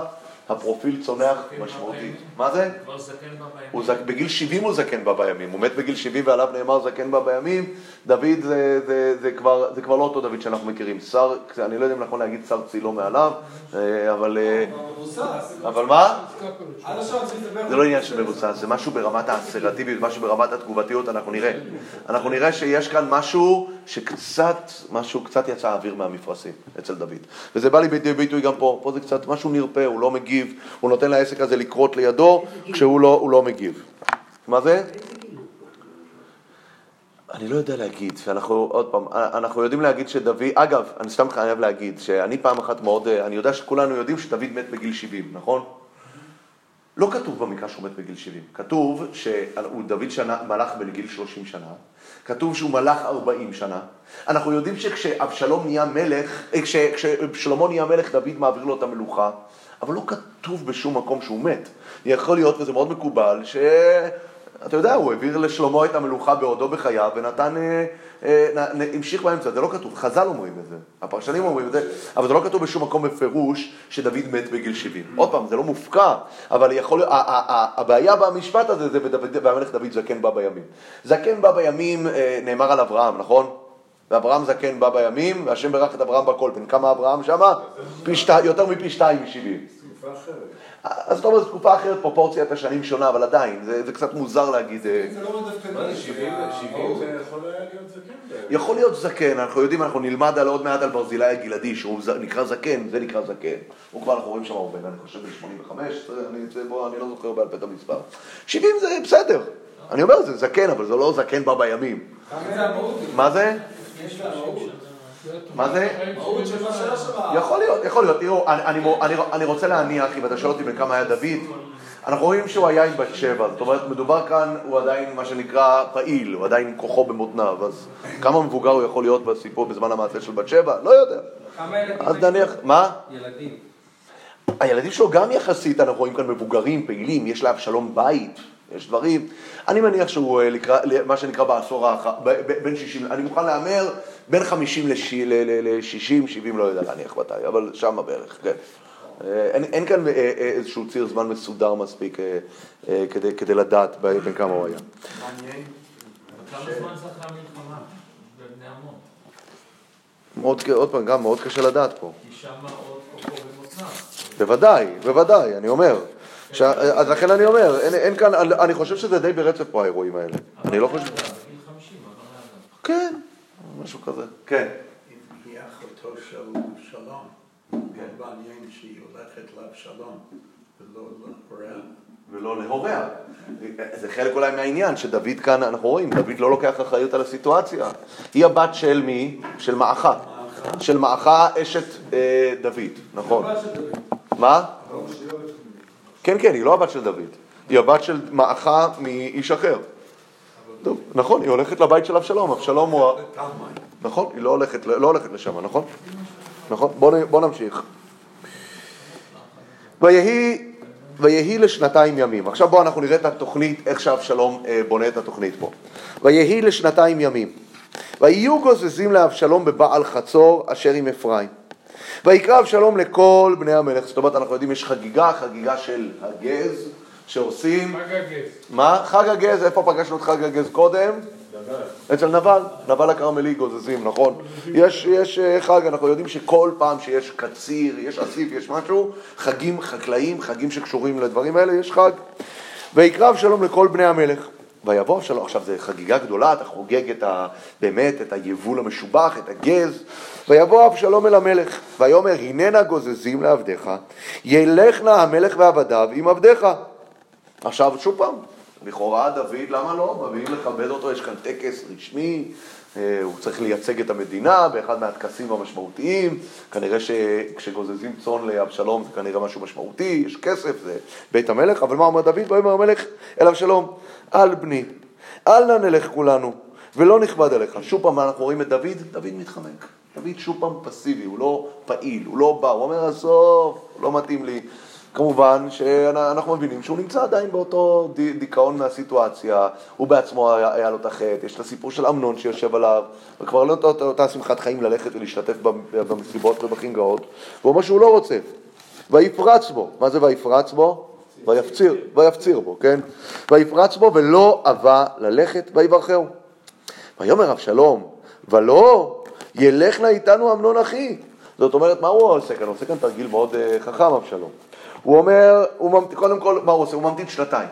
הפרופיל צונח משמעותית. מה זה? כבר זקן. הוא זק, בגיל 70 הוא זקן בה בימים, הוא מת בגיל 70 ועליו נאמר זקן בה בימים, דוד זה, זה, זה, כבר, זה כבר לא אותו דוד שאנחנו מכירים, שר, אני לא יודע אם נכון להגיד שר צילו מעליו, אה, אבל, אה. אבל מה? זה לא עניין של מבוסס, זה משהו ברמת האסרטיביות, משהו ברמת התגובתיות, אנחנו נראה. אנחנו נראה שיש כאן משהו שקצת, משהו קצת יצא האוויר מהמפרשים אצל דוד. וזה בא לידי ביטוי גם פה, פה זה קצת משהו נרפה, הוא לא מגיב, הוא נותן לעסק הזה לקרות לידו כשהוא לא, לא מגיב. מה זה? אני לא יודע להגיד, שאנחנו, עוד פעם, אנחנו יודעים להגיד שדוד, אגב, אני סתם חייב להגיד, שאני פעם אחת מאוד, אני יודע שכולנו יודעים שדוד מת בגיל 70, נכון? לא כתוב במקרא שהוא מת בגיל 70, כתוב שהוא דוד שנה, מלך בגיל 30 שנה, כתוב שהוא מלך 40 שנה, אנחנו יודעים שכשאבשלום נהיה מלך, אה, כש- כששלמה נהיה מלך דוד מעביר לו את המלוכה, אבל לא כתוב בשום מקום שהוא מת. יכול להיות, וזה מאוד מקובל, ש... אתה יודע, הוא העביר לשלמה את המלוכה בעודו בחייו ונתן, אה, אה, המשיך באמצע, זה לא כתוב, חז"ל אומרים את זה, הפרשנים אומרים את זה, אבל זה לא כתוב בשום מקום בפירוש שדוד מת בגיל 70. עוד פעם, זה לא מופקע, אבל יכול להיות, הבעיה במשפט הזה זה והמלך דוד זקן בא בימים. זקן בא בימים אה, נאמר על אברהם, נכון? ואברהם זקן בא בימים, והשם ברך את אברהם בכל. בן כמה אברהם שמה? יותר מפי שתיים משבעים. אז אתה אומר, זו תקופה אחרת, פרופורציית השנים שונה, אבל עדיין, זה, זה קצת מוזר להגיד. אה, זה לא זה, 70 70 זה יכול היה להיות זקן. יכול להיות זקן, אנחנו יודעים, אנחנו נלמד על עוד מעט על ברזילי הגלעדי, שהוא נקרא זקן, זה נקרא זקן. הוא כבר, אנחנו רואים שם הרבה, אני חושב בן 85, זה- אני, זה, בוא, אני לא זוכר בעל פה את המספר. 70 זה בסדר. אני אומר, זה זקן, אבל זה לא זקן בא בימים. מה זה? יש לה מהות. מה זה? יכול להיות, יכול להיות. תראו, אני רוצה להניח, אם אתה שואל אותי בן כמה היה דוד, אנחנו רואים שהוא היה עם בת שבע, זאת אומרת, מדובר כאן, הוא עדיין מה שנקרא פעיל, הוא עדיין כוחו במותניו, אז כמה מבוגר הוא יכול להיות בסיפור בזמן המעשה של בת שבע? לא יודע. כמה ילדים? אז נניח, מה? ילדים. הילדים שלו גם יחסית, אנחנו רואים כאן מבוגרים, פעילים, יש לאבשלום בית, יש דברים. אני מניח שהוא אה, לקרא, מה שנקרא בעשור האחרון, בין 60, אני מוכן להמר בין 50 ל-60, 70, לא יודע להניח מתי, אבל שמה בערך, כן. אה, אין, אין כאן אה, איזשהו ציר זמן מסודר מספיק אה, אה, כדי, כדי לדעת בין כמה הוא היה. מעניין. כמה זמן זה אחרי המלחמה בבני עמון? מאוד, עוד פעם, גם מאוד קשה לדעת פה. כי שם עוד כוחו במותניו. בוודאי, בוודאי, אני אומר. ש... אז לכן אני אומר, אין, אין כאן, אני חושב שזה די ברצף פה האירועים האלה. אני לא חושב... בגיל 50, אבל היה כן, משהו כזה. כן. אם היא אחותו של אבשלום, מאוד מעניין שהיא הולכת לאבשלום ולא להוריה. ולא להוריה. זה חלק אולי מהעניין, שדוד כאן, אנחנו רואים, דוד לא לוקח אחריות על הסיטואציה. היא הבת של מי? של מעכה. של מעכה אשת אה, דוד, נכון. מה? כן, כן, היא לא הבת של דוד. היא הבת של מעכה מאיש אחר. טוב, נכון, היא הולכת לבית של אבשלום, אבשלום הוא... נכון, היא לא הולכת, לא הולכת לשם, נכון? נכון, בוא, נ- בוא נמשיך. ויהי, ויהי לשנתיים ימים. עכשיו בואו אנחנו נראה את התוכנית, איך שאבשלום אה, בונה את התוכנית פה. ויהי לשנתיים ימים. ויהיו גוזזים לאבשלום בבעל חצור אשר עם אפרים. ויקרא אבשלום לכל בני המלך, זאת אומרת אנחנו יודעים יש חגיגה, חגיגה של הגז שעושים, חג הגז. מה? חג הגז, איפה פגשנו את חג הגז קודם? אצל נבל, נבל הכרמלי גוזזים, נכון? יש, יש אה, חג, אנחנו יודעים שכל פעם שיש קציר, יש אסיף, יש משהו, חגים חקלאיים, חגים שקשורים לדברים האלה, יש חג. ויקרא אבשלום לכל בני המלך. ויבוא אבשלום, עכשיו זו חגיגה גדולה, אתה חוגג את ה, באמת את היבול המשובח, את הגז. ויבוא אבשלום אל המלך, ויאמר הננה גוזזים לעבדיך, ילך נא המלך ועבדיו עם עבדיך. עכשיו, שוב פעם, לכאורה דוד, למה לא? מביאים לכבד אותו, יש כאן טקס רשמי, אה, הוא צריך לייצג את המדינה באחד מהטקסים המשמעותיים, כנראה שכשגוזזים צאן לאבשלום זה כנראה משהו משמעותי, יש כסף, זה בית המלך, אבל מה אומר דוד? ויאמר המלך אל אבשלום, אל בני, אל נא נלך כולנו, ולא נכבד עליך. שוב פעם אנחנו רואים את דוד, דוד מתחמק. דוד שוב פעם פסיבי, הוא לא פעיל, הוא לא בא, הוא אומר, עזוב, לא מתאים לי. כמובן שאנחנו מבינים שהוא נמצא עדיין באותו דיכאון מהסיטואציה, הוא בעצמו היה, היה לו את החטא, יש את הסיפור של אמנון שיושב עליו, וכבר לא אותה, שמחת חיים ללכת ולהשתתף במסיבות ובחינגאות, והוא אומר שהוא לא רוצה. ויפרץ בו, מה זה ויפרץ בו? ויפציר, ויפציר בו, כן? ויפרץ בו ולא אבה ללכת ויברכהו. ויאמר אבשלום, ולא ילך נא איתנו אמנון אחי. זאת אומרת, מה הוא עושה כאן? הוא עושה כאן תרגיל מאוד uh, חכם, אבשלום. הוא אומר, הוא ממתין, קודם כל, מה הוא עושה? הוא ממתין שנתיים.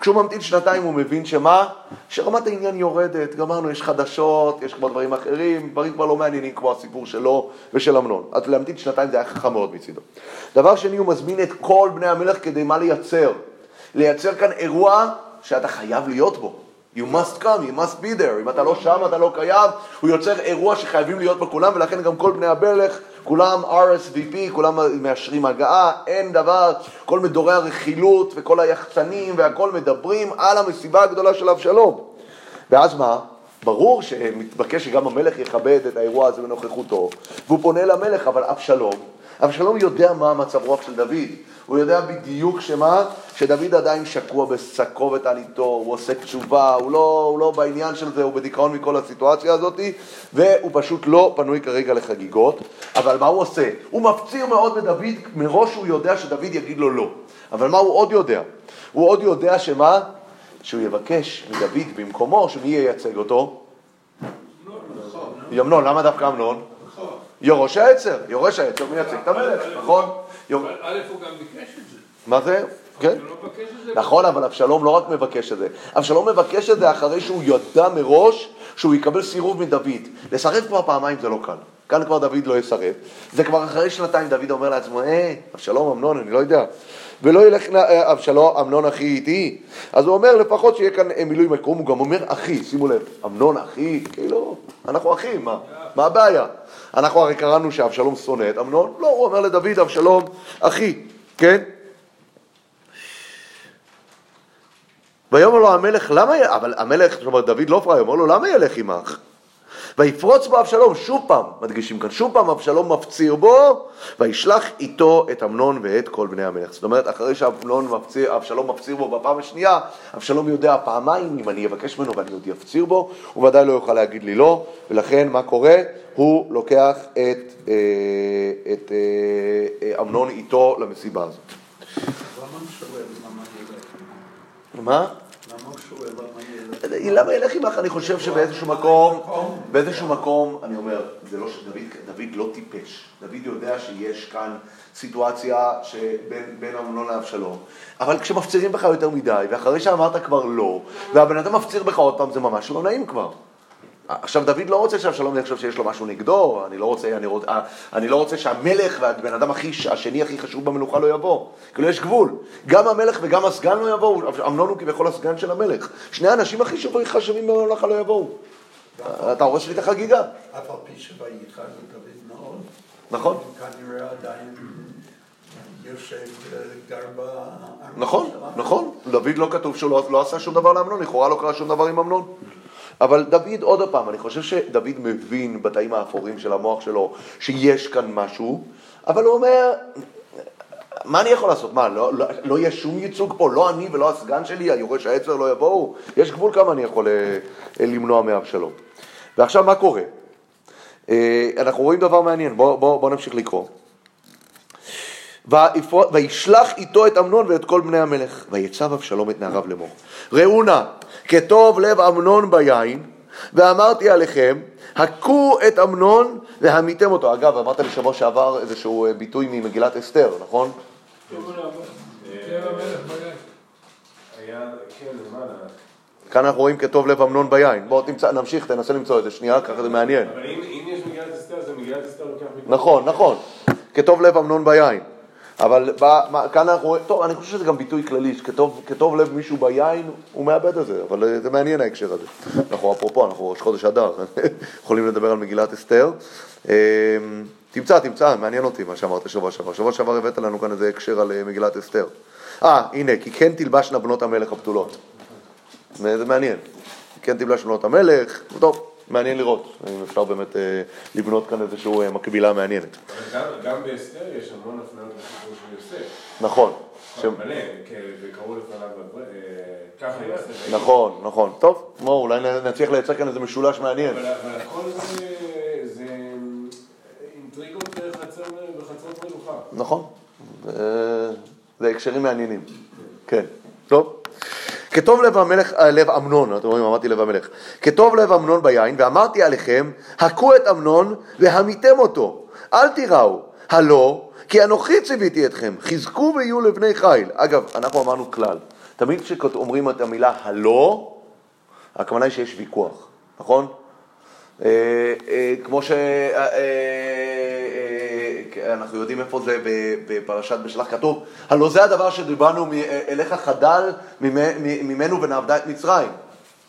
כשהוא ממתין שנתיים הוא מבין שמה? שרמת העניין יורדת, גמרנו, יש חדשות, יש כבר דברים אחרים, דברים כבר לא מעניינים כמו הסיפור שלו ושל אמנון. אז להמתין שנתיים זה היה חכם מאוד מצידו. דבר שני, הוא מזמין את כל בני המלך כדי מה לייצר? לייצר כאן אירוע שאתה חייב להיות בו. You must come, you must be there. אם אתה לא שם, אתה לא קיים. הוא יוצר אירוע שחייבים להיות בו כולם, ולכן גם כל בני המלך כולם RSVP, כולם מאשרים הגעה, אין דבר, כל מדורי הרכילות וכל היחצנים והכל מדברים על המסיבה הגדולה של אבשלום. ואז מה? ברור שמתבקש שגם המלך יכבד את האירוע הזה בנוכחותו, והוא פונה למלך, אבל אבשלום, אבשלום יודע מה המצב רוח של דוד. הוא יודע בדיוק שמה? שדוד עדיין שקוע בשקו ותעניתו, הוא עושה תשובה, הוא לא, הוא לא בעניין של זה, הוא בדיכאון מכל הסיטואציה הזאת, והוא פשוט לא פנוי כרגע לחגיגות. אבל מה הוא עושה? הוא מפציר מאוד בדוד, מראש הוא יודע שדוד יגיד לו לא. אבל מה הוא עוד יודע? הוא עוד יודע שמה? שהוא יבקש מדוד במקומו, שמי ייצג אותו? ימנון, למה דווקא אמנון? יורש העצר, יורש העצר מייצג את המלך, נכון? א' הוא גם ביקש את זה. מה זה? כן. נכון, אבל אבשלום לא רק מבקש את זה. אבשלום מבקש את זה אחרי שהוא ידע מראש שהוא יקבל סירוב מדוד. לסרב כבר פעמיים זה לא קל. כאן כבר דוד לא יסרב. זה כבר אחרי שנתיים דוד אומר לעצמו, אה, אבשלום, אמנון, אני לא יודע. ולא ילך אה, אבשלום, אמנון אחי איתי. אז הוא אומר לפחות שיהיה כאן אה, מילוי מקום, הוא גם אומר אחי, שימו לב, אמנון אחי, כאילו, אנחנו אחים, מה, מה הבעיה? אנחנו הרי קראנו שאבשלום שונא את אמנון, לא, הוא אומר לדוד, אבשלום אחי, כן? ויאמר לו המלך, למה, אבל המלך, זאת אומרת, דוד לא פראייר, אומר לו, למה ילך עמך? ויפרוץ בו אבשלום, שוב פעם, מדגישים כאן, שוב פעם אבשלום מפציר בו, וישלח איתו את אמנון ואת כל בני המלך. זאת אומרת, אחרי שאבשלום מפציר בו בפעם השנייה, אבשלום יודע פעמיים, אם אני אבקש ממנו ואני עוד אפציר בו, הוא ודאי לא יוכל להגיד לי לא, ולכן מה קורה? הוא לוקח את, אה, את אה, אמנון איתו למסיבה הזאת. מה? למה ילך עמך? אני חושב שבאיזשהו מקום, באיזשהו מקום, אני אומר, זה לא שדוד, דוד לא טיפש. דוד יודע שיש כאן סיטואציה שבין אמנון לאבשלום, אבל כשמפצירים בך יותר מדי, ואחרי שאמרת כבר לא, והבן אדם מפציר בך עוד פעם, זה ממש לא נעים כבר. עכשיו, דוד לא רוצה שאבשלום יחשוב שיש לו משהו נגדו, אני לא רוצה, אני, רוצ, אני לא רוצה שהמלך והבן אדם הכי, השני הכי חשוב במלוכה לא יבוא. כאילו, יש גבול. גם המלך וגם הסגן לא יבואו, אמנון הוא כביכול הסגן של המלך. שני האנשים הכי חשובים במלוכה לא יבואו. אתה הורס לי את החגיגה. אף על פי זה דוד מאוד. נכון. כנראה עדיין בארמון. נכון, נכון. דוד לא כתוב שהוא לא, לא עשה שום דבר לאמנון, לכאורה לא קרה שום דבר עם אמנון. אבל דוד, עוד פעם, אני חושב שדוד מבין בתאים האפורים של המוח שלו שיש כאן משהו, אבל הוא אומר, מה אני יכול לעשות? מה, לא, לא, לא יהיה שום ייצוג פה? לא אני ולא הסגן שלי, היורש העצר לא יבואו? יש גבול כמה אני יכול אה, למנוע מאבשלום. ועכשיו מה קורה? אה, אנחנו רואים דבר מעניין, בואו בוא, בוא נמשיך לקרוא. וישלח איתו את אמנון ואת כל בני המלך, ויצב אבשלום את נעריו לאמור. ראו נא, כטוב לב אמנון ביין, ואמרתי עליכם, הכו את אמנון והמיתם אותו. אגב, אמרת לי שבוע שעבר איזשהו אה, ביטוי ממגילת אסתר, נכון? כאן אנחנו רואים כטוב לב אמנון ביין. בואו נמשיך, תנסה למצוא את זה שנייה, ככה זה מעניין. אבל אם יש מגילת אסתר, זה מגילת אסתר לוקח... נכון, נכון. כטוב לב אמנון ביין. אבל ב- מה- כאן אנחנו רואים, טוב, אני חושב שזה גם ביטוי כללי, שכטוב כטוב לב מישהו ביין, הוא מאבד את זה, אבל אה, זה מעניין ההקשר הזה. אנחנו, אפרופו, אנחנו ראש חודש אדר, יכולים לדבר על מגילת אסתר. אה, תמצא, תמצא, מעניין אותי מה שאמרת שבוע שעבר. שבוע שעבר הבאת לנו כאן איזה הקשר על אה, מגילת אסתר. אה, הנה, כי כן תלבשנה בנות המלך הבתולות. זה מעניין. כן תלבש בנות המלך, טוב, מעניין לראות אם אפשר באמת אה, לבנות כאן איזושהי אה, מקבילה מעניינת. גם, גם באסתר יש המון הפניות לסיפור של יוסף. נכון. כן, לפניו, אה, יוסף. נכון, נכון. טוב, בואו, אולי נצליח לייצר כאן איזה משולש מעניין. אבל הכל זה, אינטריגות בחצר, בחצרות מלוכה. נכון. זה הקשרים מעניינים. כן. טוב. כטוב לב המלך, אה, לב אמנון, אתם רואים, אמרתי לב המלך. כטוב לב אמנון ביין, ואמרתי עליכם, הכו את אמנון והמיתם אותו. אל תיראו, הלא, כי אנוכי ציוויתי אתכם, חזקו ויהיו לבני חיל. אגב, אנחנו אמרנו כלל, תמיד כשאומרים את המילה הלא, הכוונה היא שיש ויכוח, נכון? אה, אה, כמו שאנחנו יודעים איפה זה בפרשת בשלח כתוב, הלא זה הדבר שדיברנו אליך חדל ממנו ונעבדה את מצרים,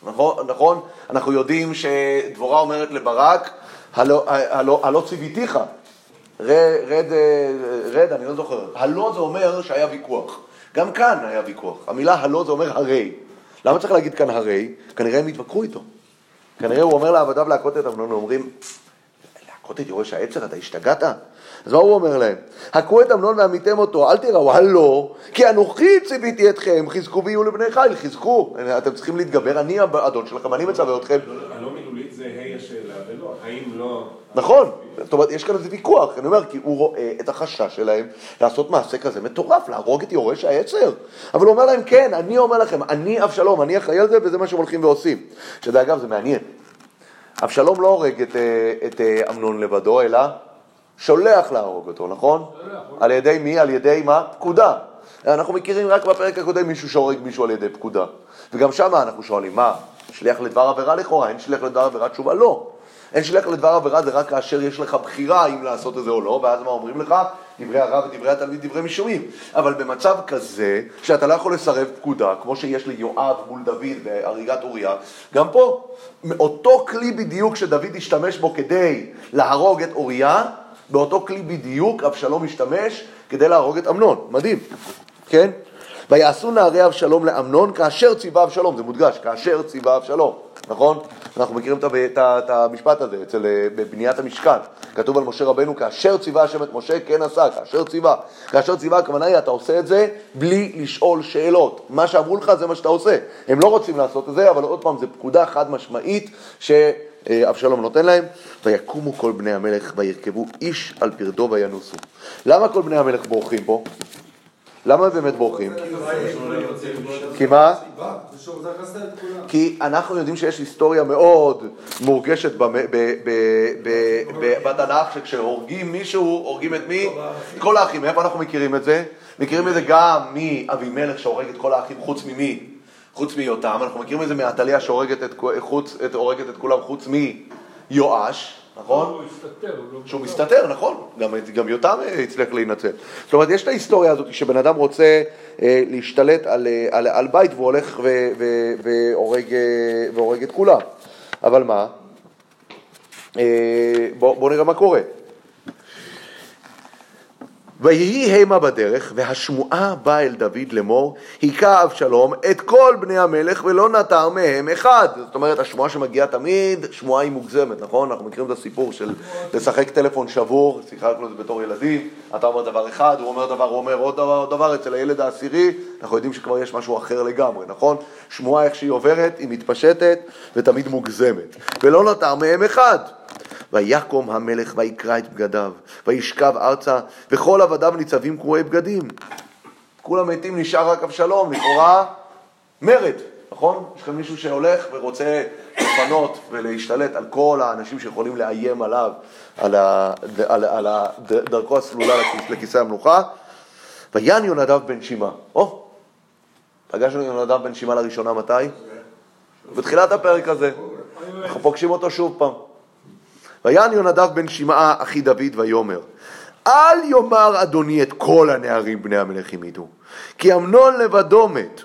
נכון? נכון? אנחנו יודעים שדבורה אומרת לברק, הלא, הלא, הלא ציוויתיך, רד, רד, רד, אני לא זוכר, הלא זה אומר שהיה ויכוח, גם כאן היה ויכוח, המילה הלא זה אומר הרי, למה צריך להגיד כאן הרי? כנראה הם התווכחו איתו. כנראה הוא אומר לעבדיו להכות את אמנון, אומרים, להכות את יורש העצר, אתה השתגעת? אז מה הוא אומר להם? הכו את אמנון ועמיתם אותו, אל תיראו, הלא, כי אנוכי ציוויתי אתכם, חזקו ויהיו לבני חיל, חזקו, אתם צריכים להתגבר, אני האדון שלכם, אני מצווה אתכם. הלא מילולית זה ה' השאלה ולא, האם לא... נכון, זאת אומרת, יש כאן איזה ויכוח, אני אומר, כי הוא רואה את החשש שלהם לעשות מעשה כזה מטורף, להרוג את יורש העצר. אבל הוא אומר להם, כן, אני אומר לכם, אני אבשלום, אני אחראי על זה, וזה מה שהם הולכים ועושים. שזה אגב, זה מעניין. אבשלום לא הורג את, אה, את אה, אמנון לבדו, אלא שולח להרוג אותו, נכון? על ידי מי? על ידי מה? פקודה. אנחנו מכירים רק בפרק הקודם מישהו שהורג מישהו על ידי פקודה. וגם שם אנחנו שואלים, מה, שליח לדבר עבירה לכאורה? אין שליח לדבר עבירה? תשובה לא. אין שליח לדבר עבירה זה רק כאשר יש לך בחירה אם לעשות את זה או לא, ואז מה אומרים לך? דברי הרב ודברי התלמיד דברי משומעים. אבל במצב כזה, שאתה לא יכול לסרב פקודה, כמו שיש ליואב מול דוד בהריגת אוריה, גם פה, אותו כלי בדיוק שדוד השתמש בו כדי להרוג את אוריה, באותו כלי בדיוק אבשלום השתמש כדי להרוג את אמנון. מדהים, כן? ויעשו נערי אבשלום לאמנון כאשר ציווה אבשלום, זה מודגש, כאשר ציווה אבשלום, נכון? אנחנו מכירים את, המשפט הזה אצל, אה, בבניית המשכן. כתוב על משה רבנו, כאשר ציווה השם את משה, כן עשה, כאשר ציווה. כאשר ציווה, הכוונה היא, אתה עושה את זה בלי לשאול שאלות. מה שאמרו לך זה מה שאתה עושה. הם לא רוצים לעשות את זה, אבל עוד פעם, זו פקודה חד משמעית שאבשלום נותן להם. ויקומו כל בני המלך וירכבו איש על פרדו וינוסו. למה כל בני המלך בורחים פה? למה הם באמת בורחים? כי מה? כי אנחנו יודעים שיש היסטוריה מאוד מורגשת בתנ"ך, שכשהורגים מישהו, הורגים את מי? כל האחים. מאיפה אנחנו מכירים את זה? מכירים את זה גם מאבימלך שהורג את כל האחים חוץ ממי? חוץ מיותם. אנחנו מכירים את זה מעתליה שהורגת את כולם חוץ מיואש, נכון? הוא הסתתר, הוא לא... שהוא מסתתר, נכון, גם, גם יותם אה, הצליח להינצל. זאת אומרת, יש את ההיסטוריה הזאת שבן אדם רוצה אה, להשתלט על, אה, על, על בית והוא הולך ו, ו, והורג, אה, והורג את כולם. אבל מה? אה, בואו בוא נראה מה קורה. ויהי המה בדרך, והשמועה באה אל דוד לאמור, היכה אבשלום את כל בני המלך ולא נותר מהם אחד. זאת אומרת, השמועה שמגיעה תמיד, שמועה היא מוגזמת, נכון? אנחנו מכירים את הסיפור של לשחק טלפון שבור, שיחקנו את זה בתור ילדים, אתה אומר דבר אחד, הוא אומר דבר, הוא אומר עוד דבר, עוד דבר, אצל הילד העשירי, אנחנו יודעים שכבר יש משהו אחר לגמרי, נכון? שמועה איך שהיא עוברת, היא מתפשטת ותמיד מוגזמת. ולא נותר מהם אחד. ויקום המלך ויקרע את בגדיו, וישכב ארצה, וכל עבדיו ניצבים קרועי בגדים. כולם מתים, נשאר רק אבשלום, לכאורה מרד, נכון? יש כאן מישהו שהולך ורוצה לפנות ולהשתלט על כל האנשים שיכולים לאיים עליו, על, ה, על, על ה, דרכו הסלולה לכיס, לכיסא המלוכה. ויען יונדב בן שמעה. או, פגשנו יונדב בן שמעה לראשונה מתי? בתחילת הפרק הזה. אנחנו פוגשים אותו שוב פעם. ויען יונדב בן שמעה אחי דוד ויאמר אל יאמר אדוני את כל הנערים בני המלך המיתו, כי אמנון לבדו מת.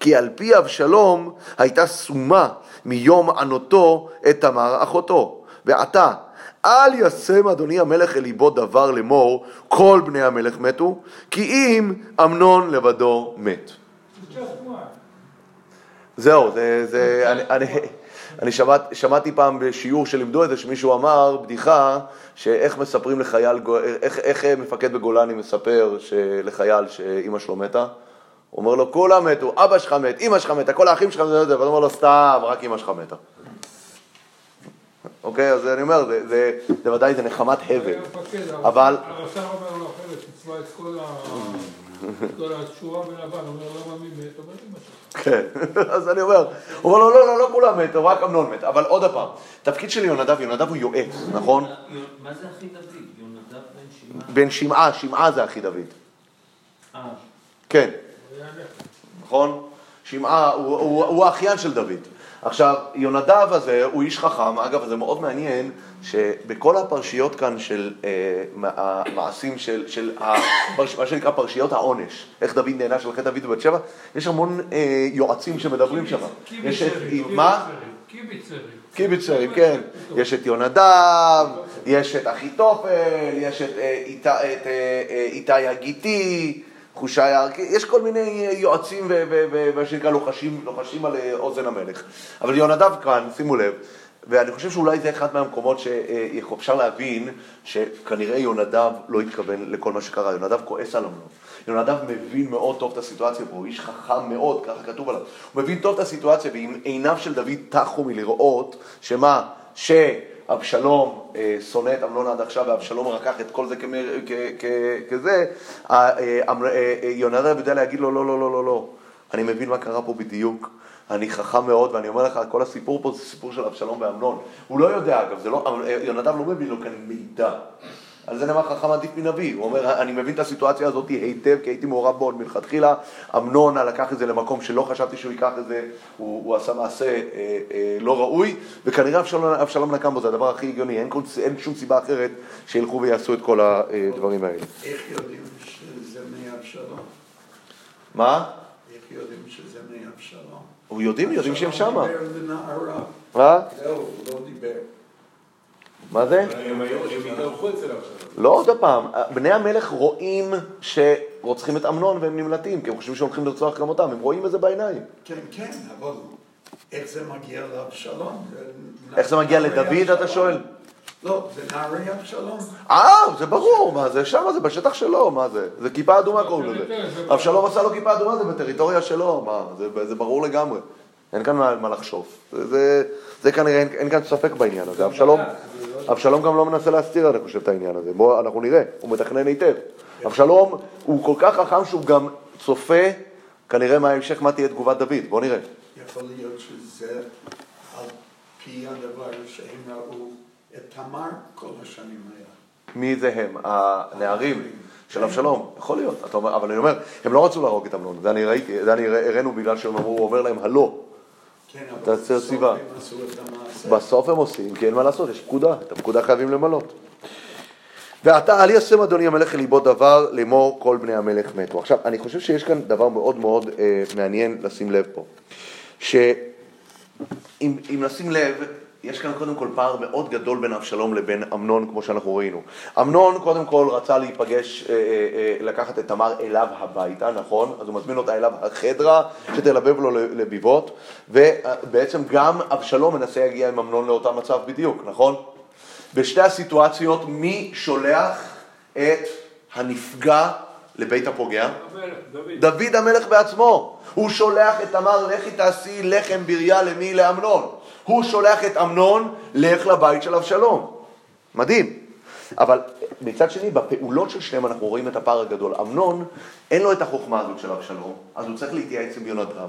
כי על פי אבשלום הייתה סומה מיום ענותו את תמר אחותו. ועתה, אל ישם אדוני המלך אל ליבו דבר לאמור, כל בני המלך מתו, כי אם אמנון לבדו מת. זהו, זה, זה, אני, אני, אני שמעת, שמעתי פעם בשיעור שלימדו את זה, שמישהו אמר בדיחה, שאיך מספרים לחייל, איך, איך מפקד בגולני מספר לחייל שאימא שלו מתה? הוא אומר לו, כולם מתו, אבא שלך מת, אימא שלך מתה, כל האחים שלך זה, ואתה אומר לו, סתם, רק אימא שלך מתה. אוקיי, אז אני אומר, זה, זה, זה ודאי, זה נחמת הבל. המפקד, אבל- הרס"ר אומר לו אחרת, תצבע את כל ה- את כל השורה בלבן, הוא אומר למה מי מת? אומר אמא שלך. כן, אז אני אומר, הוא אומר לו, לא, לא, לא כולם מתו, רק אמנון מת. אבל עוד פעם, תפקיד של יונדב, יונדב הוא יועץ, נכון? מה זה אחי דוד? יונדב בן שמעה? בן שמעה, שמעה זה אחי דוד. אה, כן. נכון? שמעה הוא האחיין של דוד. עכשיו, יונדב הזה הוא איש חכם, אגב, זה מאוד מעניין שבכל הפרשיות כאן של אה, המעשים של, של ה, פרש, מה שנקרא פרשיות העונש, איך דוד נענש על חטא דוד ובת שבע, יש המון אה, יועצים שמדברים שם. יש את, קיביצרים, מה? קיביצרים. קיביצרים, כן. יש את יונדב, יש את אחיתופל, יש את אה, איתי- את, אה, אה, איתי הגיתי, הערכי, יש כל מיני אה, יועצים ומה שנקרא לוחשים, לוחשים על אה, אוזן המלך. אבל יונדב כאן, שימו לב, ואני חושב שאולי זה אחד מהמקומות שאפשר להבין שכנראה יונדב לא התכוון לכל מה שקרה, יונדב כועס על אמנון. יונדב מבין מאוד טוב את הסיטואציה פה, הוא איש חכם מאוד, ככה כתוב עליו. הוא מבין טוב את הסיטואציה, ועם עיניו של דוד טחו מלראות שמה, שאבשלום אה, שונא את אמנון עד עכשיו, ואבשלום לקח את כל זה כזה, אה, אה, יונדב יודע להגיד לו, לא, לא, לא, לא, לא, אני מבין מה קרה פה בדיוק. אני חכם מאוד, ואני אומר לך, כל הסיפור פה זה סיפור של אבשלום ואמנון. הוא לא יודע, אגב, לא, יונדב לא מביא לו כאן מידע. על זה נאמר חכם עדיף מנביא. הוא אומר, אני מבין את הסיטואציה הזאת היטב, כי הייתי מעורב בו עוד מלכתחילה. אמנון לקח את זה למקום שלא חשבתי שהוא ייקח את זה, הוא, הוא עשה מעשה אה, אה, לא ראוי, וכנראה אבשלום, אבשלום נקם בו, זה הדבר הכי הגיוני, אין, כל, אין שום סיבה אחרת שילכו ויעשו את כל הדברים האלה. איך יודעים שזה מאבשלום? מה? איך יודעים שזה מאבשלום? הוא יודעים, יודעים שהם שמה. אבשלום דיבר לנערה. מה? זהו, הוא לא דיבר. מה זה? לא עוד פעם, בני המלך רואים שרוצחים את אמנון והם נמלטים, כי הם חושבים שהולכים לרצוח גם אותם, הם רואים את זה בעיניים. כן, כן, אבל איך זה מגיע לאבשלום? איך זה מגיע לדוד, אתה. שואל? לא, זה נערי אבשלום. אה, זה ברור, מה זה שם, זה בשטח שלו, מה זה? זה כיפה אדומה קוראים לזה. אבשלום עשה לו כיפה אדומה, זה בטריטוריה שלו, מה, זה, זה ברור לגמרי. אין כאן מה, מה לחשוב. זה, זה, זה כנראה, אין, אין כאן ספק בעניין הזה. אבשלום, אבשלום גם לא מנסה להסתיר, אני חושב, את העניין הזה. בואו, אנחנו נראה, הוא מתכנן היטב. אבשלום הוא כל כך חכם שהוא גם צופה, כנראה מההמשך מה תהיה תגובת דוד. בואו נראה. יכול להיות שזה על פי הדבר שהם ראו את תמר כל השנים האלה. מי זה הם? הנערים של אבשלום? יכול להיות, אומר, אבל אני אומר, הם לא רצו להרוג את אמנון, זה אני ראיתי, זה אני הראינו בגלל שהם אמרו, הוא אומר להם הלא. כן, אבל בסוף. הם עשו את המעשה. בסוף הם עושים, כי אין מה לעשות, יש פקודה, את הפקודה חייבים למלות. ועתה אל ישם אדוני המלך אל ליבו דבר לאמור כל בני המלך מתו. עכשיו, אני חושב שיש כאן דבר מאוד מאוד אה, מעניין לשים לב פה. שאם אם נשים לב, יש כאן קודם כל פער מאוד גדול בין אבשלום לבין אמנון, כמו שאנחנו ראינו. אמנון קודם כל רצה להיפגש, אה, אה, אה, לקחת את תמר אליו הביתה, נכון? אז הוא מזמין אותה אליו החדרה, שתלבב לו לביבות, ובעצם גם אבשלום מנסה להגיע עם אמנון לאותו מצב בדיוק, נכון? בשתי הסיטואציות, מי שולח את הנפגע לבית הפוגע? המלך, דוד. דוד המלך בעצמו. הוא שולח את תמר, לכי תעשי לחם בריה למי? לאמנון. הוא שולח את אמנון, לך לבית של אבשלום. מדהים. אבל מצד שני, בפעולות של שניהם אנחנו רואים את הפער הגדול. אמנון, אין לו את החוכמה הזאת של אבשלום, אז הוא צריך להתייעץ עם יונדב.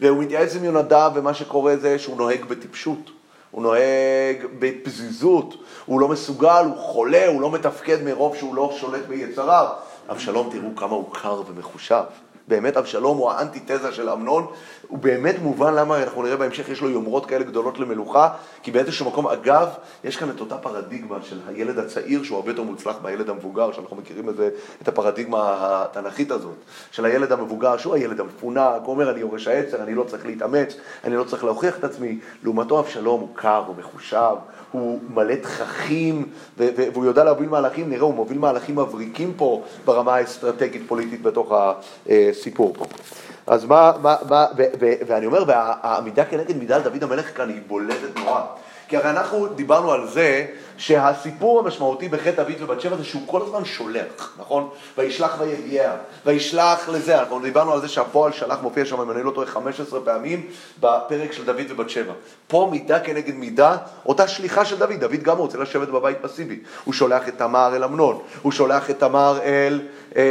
והוא מתייעץ עם יונדב, ומה שקורה זה שהוא נוהג בטיפשות. הוא נוהג בפזיזות, הוא לא מסוגל, הוא חולה, הוא לא מתפקד מרוב שהוא לא שולט ביצריו. אבשלום, תראו כמה הוא קר ומחושב. באמת אבשלום הוא האנטיתזה של אמנון, הוא באמת מובן למה אנחנו נראה בהמשך יש לו יומרות כאלה גדולות למלוכה, כי באיזשהו מקום, אגב, יש כאן את אותה פרדיגמה של הילד הצעיר שהוא הרבה יותר מוצלח מהילד המבוגר, שאנחנו מכירים את זה, את הפרדיגמה התנ"כית הזאת, של הילד המבוגר שהוא הילד המפונק, הוא אומר אני יורש העצר, אני לא צריך להתאמץ, אני לא צריך להוכיח את עצמי, לעומתו אבשלום הוא קר, הוא מחושב, הוא מלא תככים, והוא יודע להוביל מהלכים, נראה, הוא מוביל מהלכים מבריקים פה ברמה האסטרטגית-פוליטית בתוך הסיפור פה. אז מה, מה, מה ו- ו- ואני אומר, והעמידה כנגד מידה על דוד המלך כאן היא בולטת נורא. כי הרי אנחנו דיברנו על זה שהסיפור המשמעותי בחטא דוד ובת שבע זה שהוא כל הזמן שולח, נכון? וישלח ויגיע, וישלח לזה, אנחנו דיברנו על זה שהפועל שלח מופיע שם, אם אני לא טועה, 15 פעמים בפרק של דוד ובת שבע. פה מידה כנגד מידה, אותה שליחה של דוד, דוד גם רוצה לשבת בבית פסיבי. הוא שולח את תמר אל אמנון, הוא שולח את תמר אל, אה,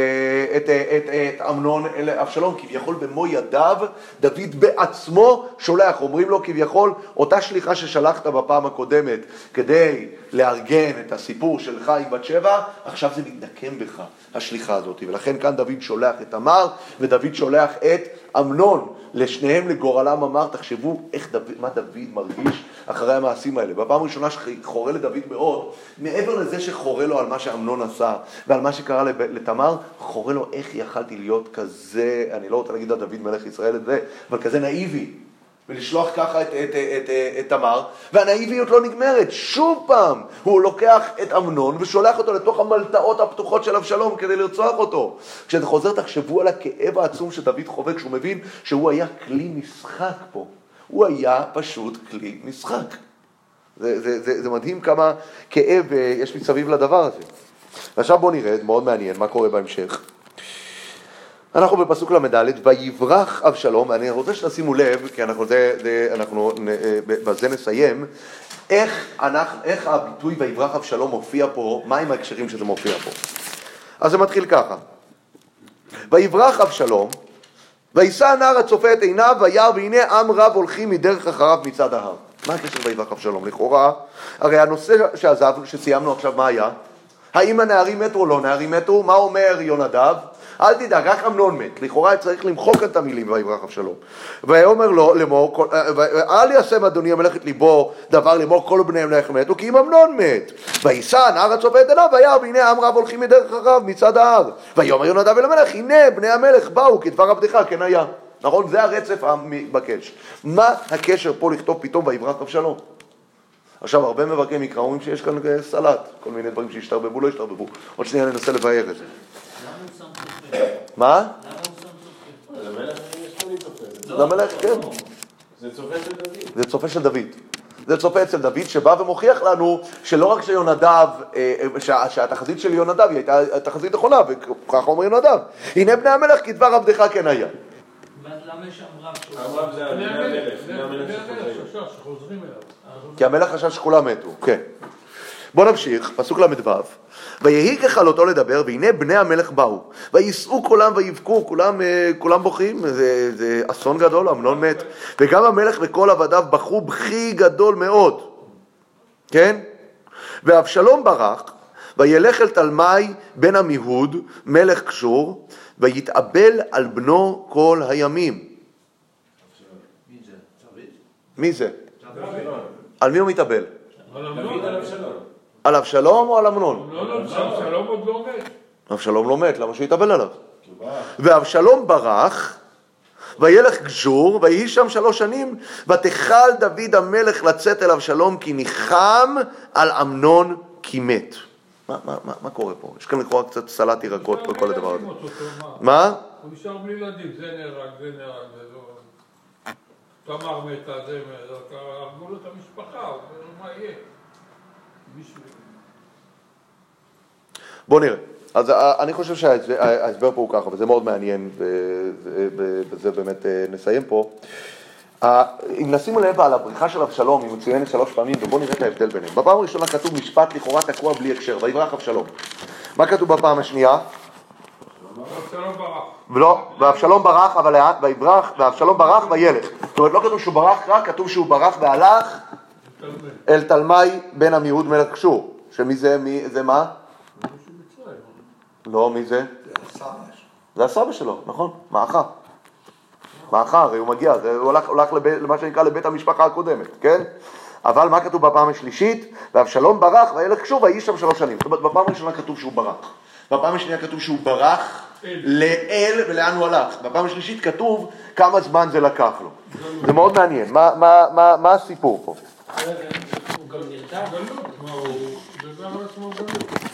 את, את, את, את אמנון אל אבשלום, כביכול במו ידיו, דוד בעצמו שולח, אומרים לו כביכול, אותה שליחה ששלחת בפעם הקודמת כדי לארגן את הסיפור שלך עם בת שבע, עכשיו זה מתנקם בך, השליחה הזאת. ולכן כאן דוד שולח את תמר, ודוד שולח את אמנון. לשניהם לגורלם אמר, תחשבו איך דוד, מה דוד מרגיש אחרי המעשים האלה. בפעם הראשונה שחורה לדוד מאוד, מעבר לזה שחורה לו על מה שאמנון עשה ועל מה שקרה לתמר, חורה לו איך יכלתי להיות כזה, אני לא רוצה להגיד על דוד מלך ישראל את זה, אבל כזה נאיבי. ולשלוח ככה את, את, את, את, תמר, והנאיביות לא נגמרת. שוב פעם, הוא לוקח את אמנון ושולח אותו לתוך המלטעות הפתוחות של אבשלום כדי לרצוח אותו. כשאתה חוזר, תחשבו על הכאב העצום שדוד חווה כשהוא מבין שהוא היה כלי משחק פה. הוא היה פשוט כלי משחק. זה, זה, זה, זה מדהים כמה כאב אה, יש מסביב לדבר הזה. ועכשיו בואו נראה, מאוד מעניין, מה קורה בהמשך. אנחנו בפסוק ל"ד, ויברח אבשלום, ואני רוצה שתשימו לב, כי אנחנו, זה, זה, אנחנו אה, בזה נסיים, איך, אנחנו, איך הביטוי ויברח אבשלום מופיע פה, מהם ההקשרים שזה מופיע פה. אז זה מתחיל ככה, ויברח אבשלום, וישא הנער הצופה את עיניו, וירא והנה עם רב הולכים מדרך אחריו מצד ההר. מה הקשר ויברח אבשלום? לכאורה, הרי הנושא שעזבנו, שסיימנו עכשיו, מה היה? האם הנערים מתו או לא נערים מתו? מה אומר יונדב? אל תדאג, רק אמנון מת. לכאורה צריך למחוק את המילים ויברח אבשלום. ויאמר לו לאמור, אל ישם אדוני המלך את ליבו דבר לאמור כל בני המלך מתו, כי אם אמנון מת. וייסע נהר הצופה את עיניו, וירא והנה עם רב הולכים מדרך אחריו מצד ההר. ויאמר יונדב אל המלך, הנה בני המלך באו כדבר עבדך כן היה. נכון? זה הרצף המתבקש. מה הקשר פה לכתוב פתאום ויברח אבשלום? עכשיו, הרבה מבקרי מקרא אומרים שיש כאן סלט, כל מיני דברים שהשתרבבו, לא השתרבבו. עוד שנייה ננסה לבאר את זה. מה? למלך כן. זה צופה של דוד. זה צופה של דוד. זה צופה אצל דוד שבא ומוכיח לנו שלא רק שיונדב, אה, שה- שהתחזית של יונדב היא הייתה תחזית נכונה, וככה אומר יונדב. הנה בני המלך כדבר עבדך כן היה. כי המלך חשב שכולם מתו, כן. בואו נמשיך, פסוק ל"ו. ויהי ככלותו לדבר, והנה בני המלך באו. ויישאו קולם ויבכו, כולם, אה, כולם בוכים, זה, זה אסון גדול, אמנון מת. וגם המלך וכל עבדיו בכו בכי גדול מאוד. כן? ואבשלום ברח, וילך אל תלמי בן עמיהוד, מלך קשור, ויתאבל על בנו כל הימים. מי זה? על מי הוא מתאבל? על אבשלום. או על אמנון? לא, לא, אבשלום עוד לא מת. אבשלום לא מת, למה שיתאבל עליו? ואבשלום ברח, וילך גשור, ויהי שם שלוש שנים, ותכל דוד המלך לצאת אל אבשלום, כי ניחם על אמנון כי מת. מה, מה, מה, מה קורה פה? יש כאן לכאורה קצת סלט ירקות לא, בכל הדבר הזה. מה? הוא נשאר בלי ילדים, זה נהרג, זה נהרג, זה לא... תמר מתה, זה מתה, הרגו לו את המשפחה, הוא אומר, מה יהיה? מישהו... בוא נראה. אז אה, אני חושב שההסבר פה הוא ככה, וזה מאוד מעניין, ובזה באמת אה, נסיים פה. אם נשים לב על הבריחה של אבשלום, היא מצוינת שלוש פעמים, ובואו נראה את ההבדל ביניהם. בפעם הראשונה כתוב משפט לכאורה תקוע בלי הקשר, ויברח אבשלום. מה כתוב בפעם השנייה? אבשלום ברח. ולא, ואבשלום ברח, אבל לאן? ויברח, ואבשלום ברח וילך. זאת אומרת, לא כתוב שהוא ברח רק, כתוב שהוא ברח והלך. אל תלמי בן עמיהוד מלך קשור. שמי זה, מי, זה מה? לא, מי זה? זה הסבא שלו, נכון? מעכה. מעכה, הרי הוא מגיע, הוא הלך, הלך לב, למה שנקרא לבית המשפחה הקודמת, כן? אבל מה כתוב בפעם השלישית? ואבשלום ברח וילך שוב ויהי שם שלוש שנים. זאת אומרת, בפעם הראשונה כתוב שהוא ברח. בפעם השנייה כתוב שהוא ברח לאל ולאן הוא הלך. בפעם השלישית כתוב כמה זמן זה לקח לו. זה מאוד מעניין. מה, מה, מה, מה הסיפור פה?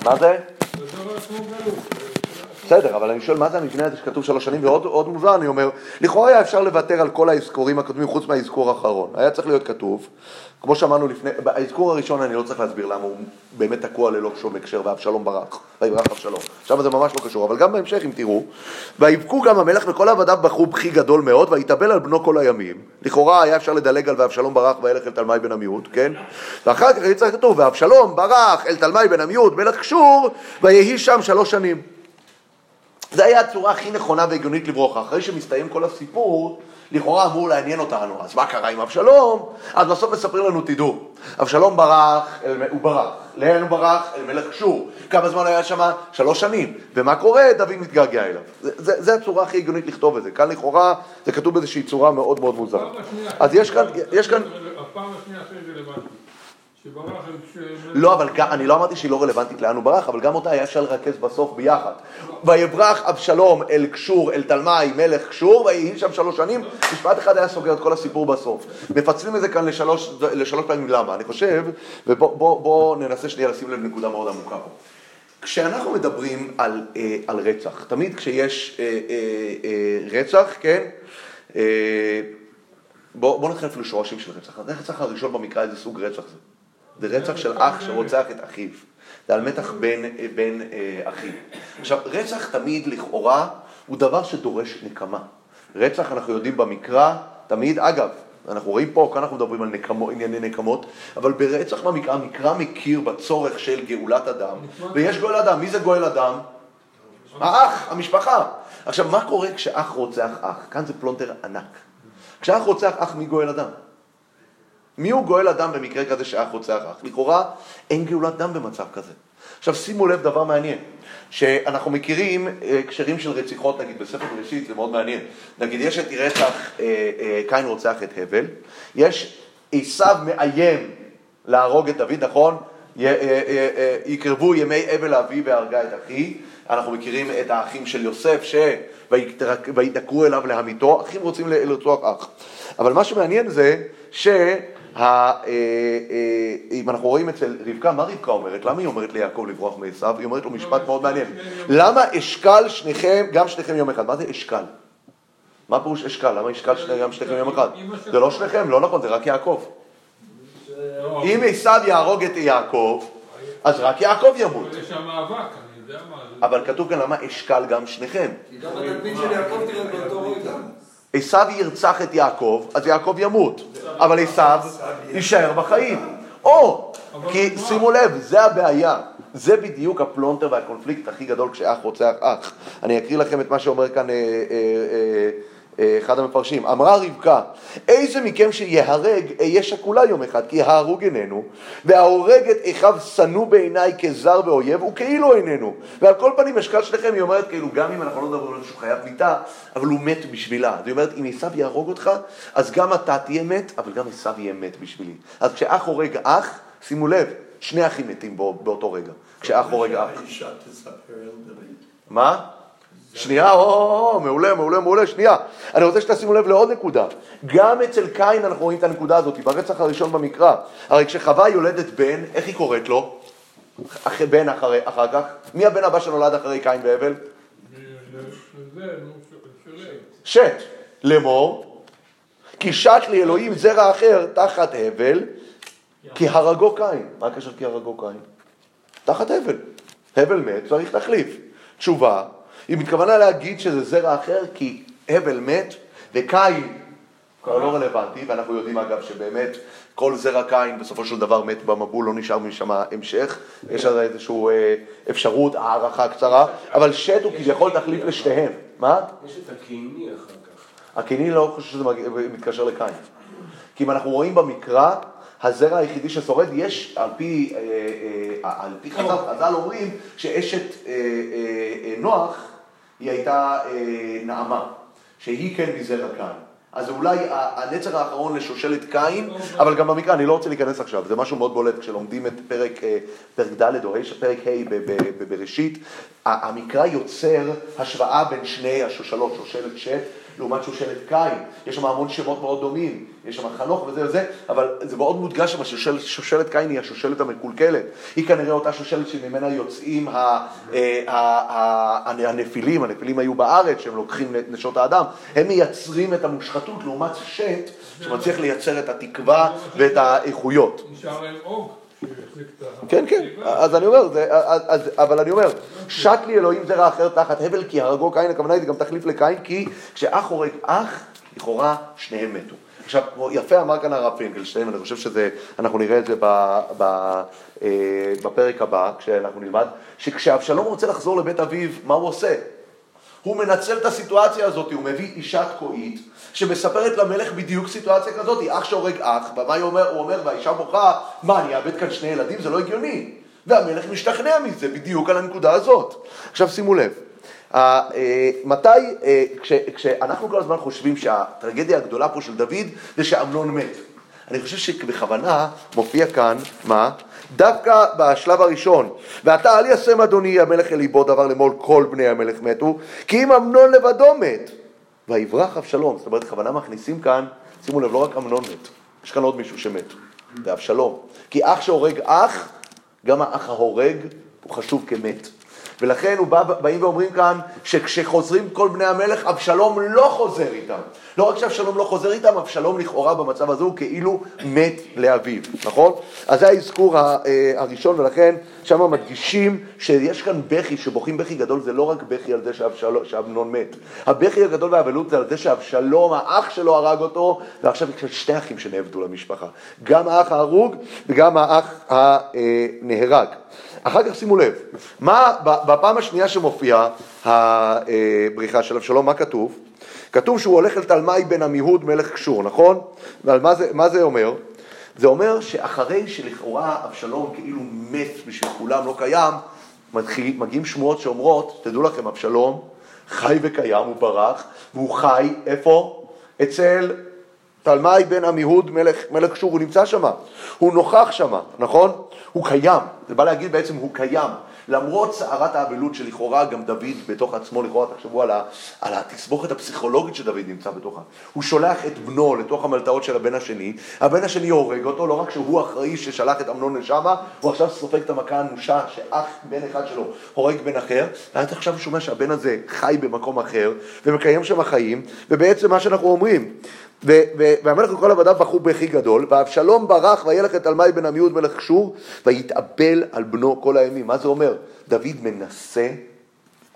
מה זה? דבר על עצמו גלות. בסדר, אבל אני שואל מה זה המבנה הזה שכתוב שלוש שנים, ועוד עוד מובן, אני אומר, לכאורה היה אפשר לוותר על כל האזכורים הקודמים חוץ מהאזכור האחרון. היה צריך להיות כתוב, כמו שאמרנו לפני, האזכור הראשון אני לא צריך להסביר למה הוא באמת תקוע ללא שום הקשר, ואבשלום ברח, ויברח אבשלום. עכשיו זה ממש לא קשור, אבל גם בהמשך אם תראו, ויבכו גם המלך וכל עבדיו בכו בכי גדול מאוד, ויתאבל על בנו כל הימים. לכאורה היה אפשר לדלג על ואבשלום ברח וילך אל תלמי בן עמיהוד, כן? ואחר כך יצטרך כתוב, ואבשלום ברח אל תלמי בן עמיהוד מלך שור, ויהי שם שלוש שנים. זה היה הצורה הכי נכונה והגיונית לברוח. אחרי שמסתיים כל הסיפור, לכאורה אמור לעניין אותנו. אז מה קרה עם אבשלום? אז בסוף מספרים לנו, תדעו, אבשלום ברח, אל, הוא ברח. לאן הוא ברח? אל מלך שור. כמה זמן היה שם? שלוש שנים. ומה קורה? דוד מתגעגע אליו. זה, זה, זה הצורה הכי הגיונית לכתוב את זה. כאן לכאורה זה כתוב באיזושהי צורה מאוד מאוד מוזרה. אז יש כאן, יש כאן, הפעם השנייה הכי רלוונטית. לא, אבל אני לא אמרתי שהיא לא רלוונטית לאן הוא ברח, אבל גם אותה היה אפשר לרכז בסוף ביחד. ויברח אבשלום אל קשור, אל תלמי, מלך קשור, ויהי שם שלוש שנים, משפט אחד היה סוגר את כל הסיפור בסוף. מפצלים את זה כאן לשלוש, לשלוש פעמים, למה? אני חושב, ובוא בוא, בוא ננסה שנייה לשים לב נקודה מאוד עמוקה פה. כשאנחנו מדברים על, אה, על רצח, תמיד כשיש אה, אה, רצח, כן? אה, בוא, בוא נתחיל אפילו שורשים של רצח. הרצח הראשון במקרא, איזה סוג רצח זה? זה רצח של אח שרוצח את אחיו. זה על מתח בין, בין אה, אחים. עכשיו, רצח תמיד לכאורה הוא דבר שדורש נקמה. רצח, אנחנו יודעים במקרא, תמיד, אגב, אנחנו רואים פה, כאן אנחנו מדברים על נקמו, ענייני נקמות, אבל ברצח במקרא, המקרא מכיר בצורך של גאולת אדם, ויש גואל אדם. מי זה גואל אדם? האח, המשפחה. עכשיו, מה קורה כשאח רוצח אח? כאן זה פלונטר ענק. כשאח רוצח אח, מי גואל הדם? מי הוא גואל הדם במקרה כזה שאח רוצח אח? לכאורה אין גאולת דם במצב כזה. עכשיו שימו לב דבר מעניין, שאנחנו מכירים אה, הקשרים של רציחות, נגיד בספר בראשית, זה מאוד מעניין. נגיד יש את רצח אה, אה, קין רוצח את הבל, יש עשיו מאיים להרוג את דוד, נכון? אה, אה, אה, יקרבו ימי אבל אבי ואהרגה את אחי. אנחנו מכירים את האחים של יוסף שוידקרו אליו להמיתו, אחים רוצים לרצוח אח. אבל מה שמעניין זה שה... אה, אה, אם אנחנו רואים אצל רבקה, מה רבקה אומרת? למה היא אומרת ליעקב לברוח מעשיו? היא אומרת לו משפט מאוד מעניין. למה אשכל שניכם, גם שניכם יום אחד? מה זה אשכל? מה פירוש אשכל? למה אשכל גם שניכם יום אחד? זה לא שניכם, לא נכון, זה רק יעקב. אם עשיו יהרוג את יעקב, אז רק יעקב ימות. יש שם מאבק, אני יודע מה זה. אבל כתוב כאן למה אשכל גם שניכם. כי גם התדמית של יעקב תראה באותו רגע. עשיו ירצח את יעקב, אז יעקב ימות, אבל עשיו יישאר בחיים. או, כי שימו לב, זה הבעיה. זה בדיוק הפלונטר והקונפליקט הכי גדול כשאח רוצח אח. אני אקריא לכם את מה שאומר כאן אה, אה, אה, אחד המפרשים. אמרה רבקה, איזה מכם שיהרג אהיה שכולה יום אחד, כי ההרוג איננו, וההורג את אחיו שנוא בעיניי כזר ואויב, וכאילו איננו. ועל כל פנים אשכל שניכם, היא אומרת כאילו, גם אם אנחנו לא מדברים על שהוא חייב מיתה, אבל הוא מת בשבילה. אז היא אומרת, אם עשיו יהרוג אותך, אז גם אתה תהיה מת, אבל גם עשיו יהיה מת בשבילי. אז כשאח הורג אח, שימו לב, שני אחים מתים בא- באותו רגע. כשאח הורג אח. מה? שנייה, או, מעולה, מעולה, מעולה, שנייה. אני רוצה שתשימו לב לעוד נקודה. גם אצל קין אנחנו רואים את הנקודה הזאת, ברצח הראשון במקרא. הרי כשחווה יולדת בן, איך היא קוראת לו? אחרי בן אחרי, אחר כך. מי הבן הבא שנולד אחרי קין והבל? זה, נו, ש- שלי. שת. לאמור, כי שת לי אלוהים זרע אחר תחת הבל, כי הרגו קין. מה הקשר כי הרגו קין? תחת הבל. הבל מת, צריך תחליף. תשובה, היא מתכוונה להגיד שזה זרע אחר כי הבל מת וקין כבר לא רלוונטי, ואנחנו יודעים אגב שבאמת כל זרע קין בסופו של דבר מת במבול, לא נשאר משם המשך, יש על זה איזושהי אה, אפשרות, הערכה קצרה, אבל שת הוא כביכול תחליף לשתיהם. מה? יש את הקיני אחר כך. הקיני לא חושב שזה מתקשר לקין. כי אם אנחנו רואים במקרא, הזרע היחידי ששורד, יש, על פי, אה, אה, על פי חז"ל, חז"ל אומרים שאשת נוח, היא הייתה אה, נעמה, שהיא כן מזרע קין. אז אולי הנצר האחרון לשושלת קין, אבל גם במקרא, אני לא רוצה להיכנס עכשיו, זה משהו מאוד בולט כשלומדים את פרק, אה, פרק ד' או פרק ה' ב- ב- ב- בראשית, ה- המקרא יוצר השוואה בין שני השושלות, שושלת שת לעומת שושלת קין, יש שם המון שמות מאוד דומים, יש שם חנוך וזה וזה, אבל זה מאוד מודגש שם ששושלת קין היא השושלת המקולקלת, היא כנראה אותה שושלת שממנה יוצאים ה- אה, ה- ה- הנפילים, הנפילים היו בארץ, שהם לוקחים נשות האדם, הם מייצרים את המושחתות לעומת שת שמצליח לייצר את התקווה ואת האיכויות. נשאר להם. כן, כן, אז אני אומר, אבל אני אומר, שת לי אלוהים זרע אחר תחת הבל כי הרגו קין, הכוונה היא גם תחליף לקין, כי כשאח הורג אח, לכאורה שניהם מתו. עכשיו, יפה אמר כאן הרב פינקלשטיין, אני חושב שזה, אנחנו נראה את זה ב, ב, אה, בפרק הבא, כשאנחנו נלמד, שכשאבשלום רוצה לחזור לבית אביו, מה הוא עושה? הוא מנצל את הסיטואציה הזאת, הוא מביא אישה תקועית, שמספרת למלך בדיוק סיטואציה כזאת, אח שהורג אח, ומה הוא אומר? הוא אומר, והאישה בוכה, מה, אני אאבד כאן שני ילדים? זה לא הגיוני. והמלך משתכנע מזה בדיוק על הנקודה הזאת. עכשיו שימו לב, אה, מתי, אה, כש- כשאנחנו כל הזמן חושבים שהטרגדיה הגדולה פה של דוד זה שאמנון מת. אני חושב שבכוונה מופיע כאן, מה? דווקא בשלב הראשון, ועתה אל ישם אדוני המלך אל ליבו דבר למול כל בני המלך מתו, כי אם אמנון לבדו מת, ויברח אבשלום. זאת אומרת, בכוונה מכניסים כאן, שימו לב, לא רק אמנון מת, יש כאן עוד מישהו שמת, זה אבשלום. כי אח שהורג אח, גם האח ההורג הוא חשוב כמת. ולכן הוא בא, באים ואומרים כאן שכשחוזרים כל בני המלך, אבשלום לא חוזר איתם. לא רק שאבשלום לא חוזר איתם, אבשלום לכאורה במצב הזה הוא כאילו מת לאביו, נכון? אז זה האזכור אה, הראשון, ולכן שם מדגישים שיש כאן בכי, שבוכים בכי גדול, זה לא רק בכי על זה שאבשלום, שאבנון מת. הבכי הגדול והאבלות זה על זה שאבשלום, האח שלו הרג אותו, ועכשיו יש שתי אחים שנאבדו למשפחה. גם האח ההרוג וגם האח הנהרג. אחר כך שימו לב, מה, בפעם השנייה שמופיעה הבריחה של אבשלום, מה כתוב? כתוב שהוא הולך אל תלמי בן עמיהוד מלך קשור, נכון? ועל מה זה, מה זה אומר? זה אומר שאחרי שלכאורה אבשלום כאילו מת בשביל כולם, לא קיים, מתחיל, מגיעים שמועות שאומרות, תדעו לכם, אבשלום חי וקיים, הוא ברח, והוא חי, איפה? אצל תלמי בן עמיהוד מלך, מלך קשור, הוא נמצא שם, הוא נוכח שם, נכון? הוא קיים, זה בא להגיד בעצם הוא קיים. למרות סערת האבלות שלכאורה גם דוד בתוך עצמו, לכאורה תחשבו על, ה, על התסבוכת הפסיכולוגית שדוד נמצא בתוכה. הוא שולח את בנו לתוך המלטעות של הבן השני, הבן השני הורג אותו, לא רק שהוא אחראי ששלח את אמנון לשמה, הוא עכשיו סופג את המכה האנושה שאח בן אחד שלו הורג בן אחר, ואז עכשיו שומע שהבן הזה חי במקום אחר, ומקיים שם חיים, ובעצם מה שאנחנו אומרים, והמלך וכל עבדיו בכו בכי גדול, ואבשלום ברח וילך את תלמי בן עמיהוד מלך שור, ויתאבל על בנו כל הימים. מה זה אומר? דוד מנסה,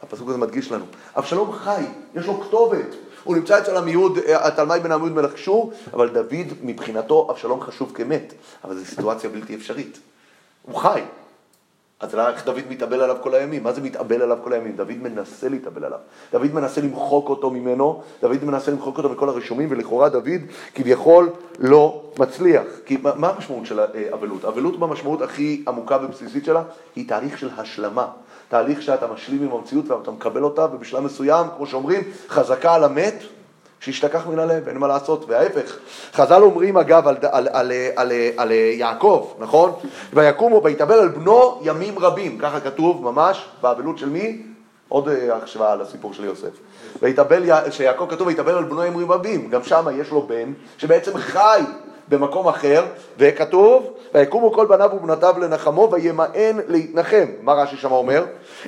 הפסוק הזה מדגיש לנו, אבשלום חי, יש לו כתובת. הוא נמצא אצל עמיהוד, אה, תלמי בן עמיהוד מלך שור, אבל דוד מבחינתו אבשלום חשוב כמת, אבל זו סיטואציה בלתי אפשרית. הוא חי. אז למה איך דוד מתאבל עליו כל הימים? מה זה מתאבל עליו כל הימים? דוד מנסה להתאבל עליו. דוד מנסה למחוק אותו ממנו, דוד מנסה למחוק אותו מכל הרשומים, ולכאורה דוד כביכול לא מצליח. כי מה המשמעות של האבלות? אבלות במשמעות הכי עמוקה ובסיסית שלה, היא תהליך של השלמה. תהליך שאתה משלים עם המציאות ואתה מקבל אותה, ובשלב מסוים, כמו שאומרים, חזקה על המת, שישתכח מן הלב, אין מה לעשות, וההפך. חז"ל אומרים אגב על, על, על, על, על יעקב, נכון? ויקומו ויתאבל על בנו ימים רבים, ככה כתוב ממש באבלות של מי? עוד אה, השוואה לסיפור של יוסף. ויתאבל, שיעקב כתוב ויתאבל על בנו ימים רבים, גם שם יש לו בן שבעצם חי במקום אחר, וכתוב, ויקומו כל בניו ובנותיו לנחמו וימאן להתנחם. מה רש"י שם אומר?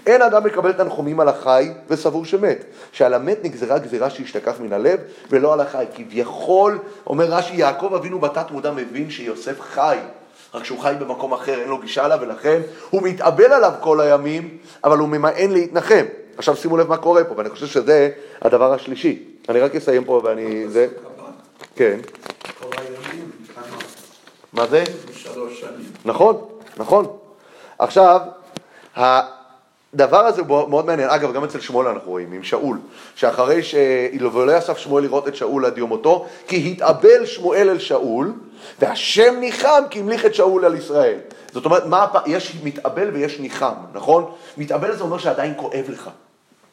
אין אדם מקבל תנחומים על החי וסבור שמת. שעל המת נגזרה גזירה שישתכח מן הלב ולא על החי. כביכול, אומר רש"י, יעקב אבינו בתת מודע מבין שיוסף חי. רק שהוא חי במקום אחר, אין לו גישה אליו, ולכן הוא מתאבל עליו כל הימים, אבל הוא ממאן להתנחם. עכשיו שימו לב מה קורה פה, ואני חושב שזה הדבר השלישי. אני רק אסיים פה ואני... זה... כן. מה זה? שנים. נכון, נכון. עכשיו, הדבר הזה הוא מאוד מעניין, אגב, גם אצל שמואל אנחנו רואים, עם שאול, שאחרי ש... ולא אסף שמואל לראות את שאול עד יום מותו, כי התאבל שמואל אל שאול, והשם ניחם כי המליך את שאול על ישראל. זאת אומרת, מה. יש מתאבל ויש ניחם, נכון? מתאבל זה אומר שעדיין כואב לך.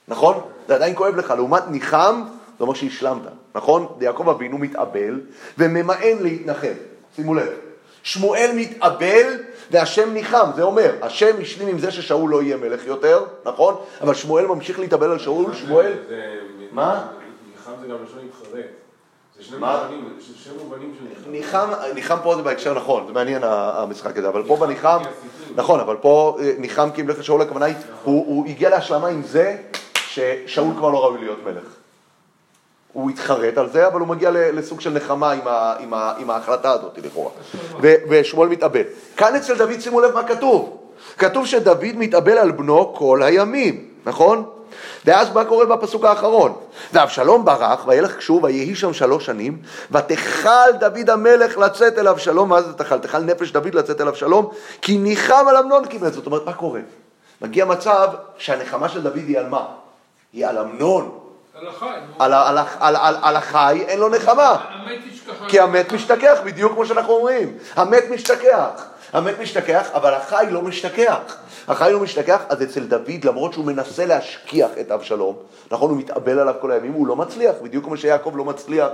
נכון? זה עדיין כואב לך, לעומת ניחם, זה אומר שהשלמת, נכון? יעקב אבינו מתאבל וממאן להתנחם, שימו לב. שמואל מתאבל והשם ניחם, זה אומר, השם השלים עם זה ששאול לא יהיה מלך יותר, נכון? אבל שמואל ממשיך להתאבל על שאול, שמואל... מה? ניחם זה גם לשון להתחרט. ניחם. ניחם, פה זה בהקשר נכון, זה מעניין המשחק הזה, אבל פה בניחם, נכון, אבל פה אה, ניחם כי אם לך שאול הכוונה היא, הוא, הוא הגיע להשלמה עם זה ששאול כבר לא ראוי להיות מלך. הוא התחרט על זה, אבל הוא מגיע לסוג של נחמה עם, ה, עם, ה, עם ההחלטה הזאת לכאורה. ו- ושמואל מתאבל. כאן אצל דוד שימו לב מה כתוב. כתוב שדוד מתאבל על בנו כל הימים, נכון? ואז מה קורה בפסוק האחרון? ואבשלום ברח, וילך שוב, ויהי שם שלוש שנים, ותכל דוד המלך לצאת אל אבשלום, מה זה תכל? תכל נפש דוד לצאת אל אבשלום, כי ניחם על אמנון קיבל. זאת אומרת, מה קורה? מגיע מצב שהנחמה של דוד היא על מה? היא על אמנון. על החי, אין לו נחמה. כי המת משתכח, בדיוק כמו שאנחנו אומרים. המת משתכח. המת משתכח, אבל החי לא משתכח. החי לא משתכח, אז אצל דוד, למרות שהוא מנסה להשכיח את אבשלום, נכון, הוא מתאבל עליו כל הימים, הוא לא מצליח, בדיוק כמו שיעקב לא מצליח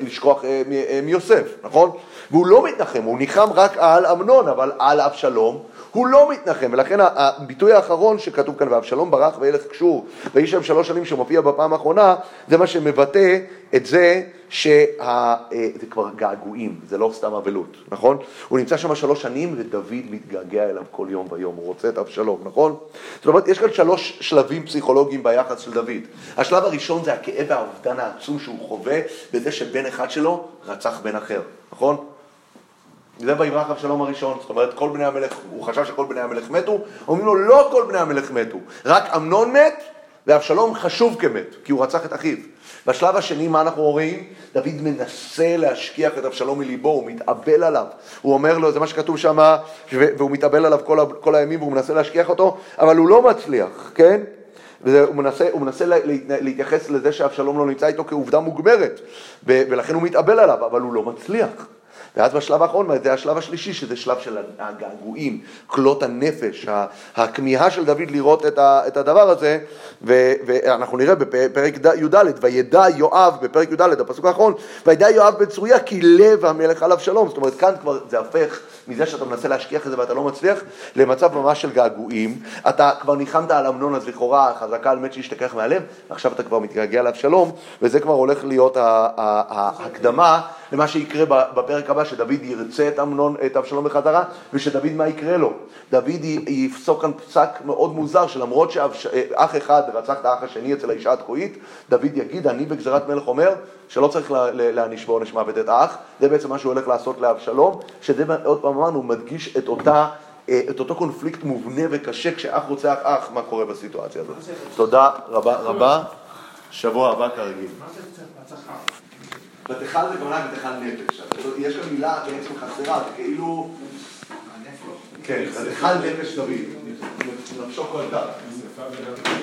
לשכוח אה, אה, מיוסף, נכון? והוא לא מתנחם, הוא ניחם רק על אמנון, אבל על אבשלום הוא לא מתנחם, ולכן הביטוי האחרון שכתוב כאן, ואבשלום ברח וילך קשור, ויהי שם שלוש שנים שמופיע בפעם האחרונה, זה מה שמבטא את זה שה... אה, זה כבר געגועים, זה לא סתם אבלות, נכון? הוא נמצא שם שלוש שנים ודוד מתגעגע אליו כל יום ויום, הוא רוצה את אבשלום, נכון? זאת אומרת, יש כאן שלוש שלבים פסיכולוגיים ביחס של דוד. השלב הראשון זה הכאב והאובדן העצום שהוא חווה בזה שבן אחד שלו רצח בן אחר, נכון? זה ויברח אבשלום הראשון, זאת אומרת כל בני המלך, הוא חשב שכל בני המלך מתו, אומרים לו לא כל בני המלך מתו, רק אמנון מת ואבשלום חשוב כמת, כי הוא רצח את אחיו. בשלב השני מה אנחנו רואים? דוד מנסה להשכיח את אבשלום מליבו, הוא מתאבל עליו, הוא אומר לו, זה מה שכתוב שם, והוא מתאבל עליו כל, כל הימים והוא מנסה להשכיח אותו, אבל הוא לא מצליח, כן? והוא מנסה, הוא מנסה לה- להתייחס לזה שאבשלום לא נמצא איתו כעובדה מוגמרת, ולכן הוא מתאבל עליו, אבל הוא לא מצליח. ואז בשלב האחרון, זה השלב השלישי, שזה שלב של הגעגועים, כלות הנפש, הכמיהה של דוד לראות את, הדבר הזה, ואנחנו נראה בפרק י"ד, וידע יואב, בפרק י"ד, הפסוק האחרון, וידע יואב בן צרויה כי לב המלך עליו שלום. זאת אומרת, כאן כבר זה הפך מזה שאתה מנסה להשכיח את זה ואתה לא מצליח, למצב ממש של געגועים. אתה כבר ניחמת על אמנון, אז לכאורה חזקה על מת שהשתכח מהלב, ועכשיו אתה כבר מתגעגע לאבשלום, וזה כבר הולך להיות ההקדמה למה שיקרה בפרק הבא, שדוד ירצה את אמנון, את אבשלום בחזרה, ושדוד מה יקרה לו? דוד יפסוק כאן פסק מאוד מוזר, שלמרות שאח אחד רצח את האח השני אצל האישה התקועית, דוד יגיד, אני בגזירת מלך אומר, שלא צריך לה- לה- להעניש בעונש מוות את האח, זה בעצם מה שהוא הולך לעשות לאבשלום, שזה עוד פעם אמרנו, מדגיש את אותה... אה, את אותו קונפליקט מובנה וקשה כשאח רוצח אח, מה קורה בסיטואציה הזאת. תודה רבה רבה, שבוע הבא כרגיל. בתיכל זה כמובן בתיכל נפש. יש כאן מילה בעצם חסרה, זה כאילו... כן, בתיכל נפש דוד. נפשו כל כך.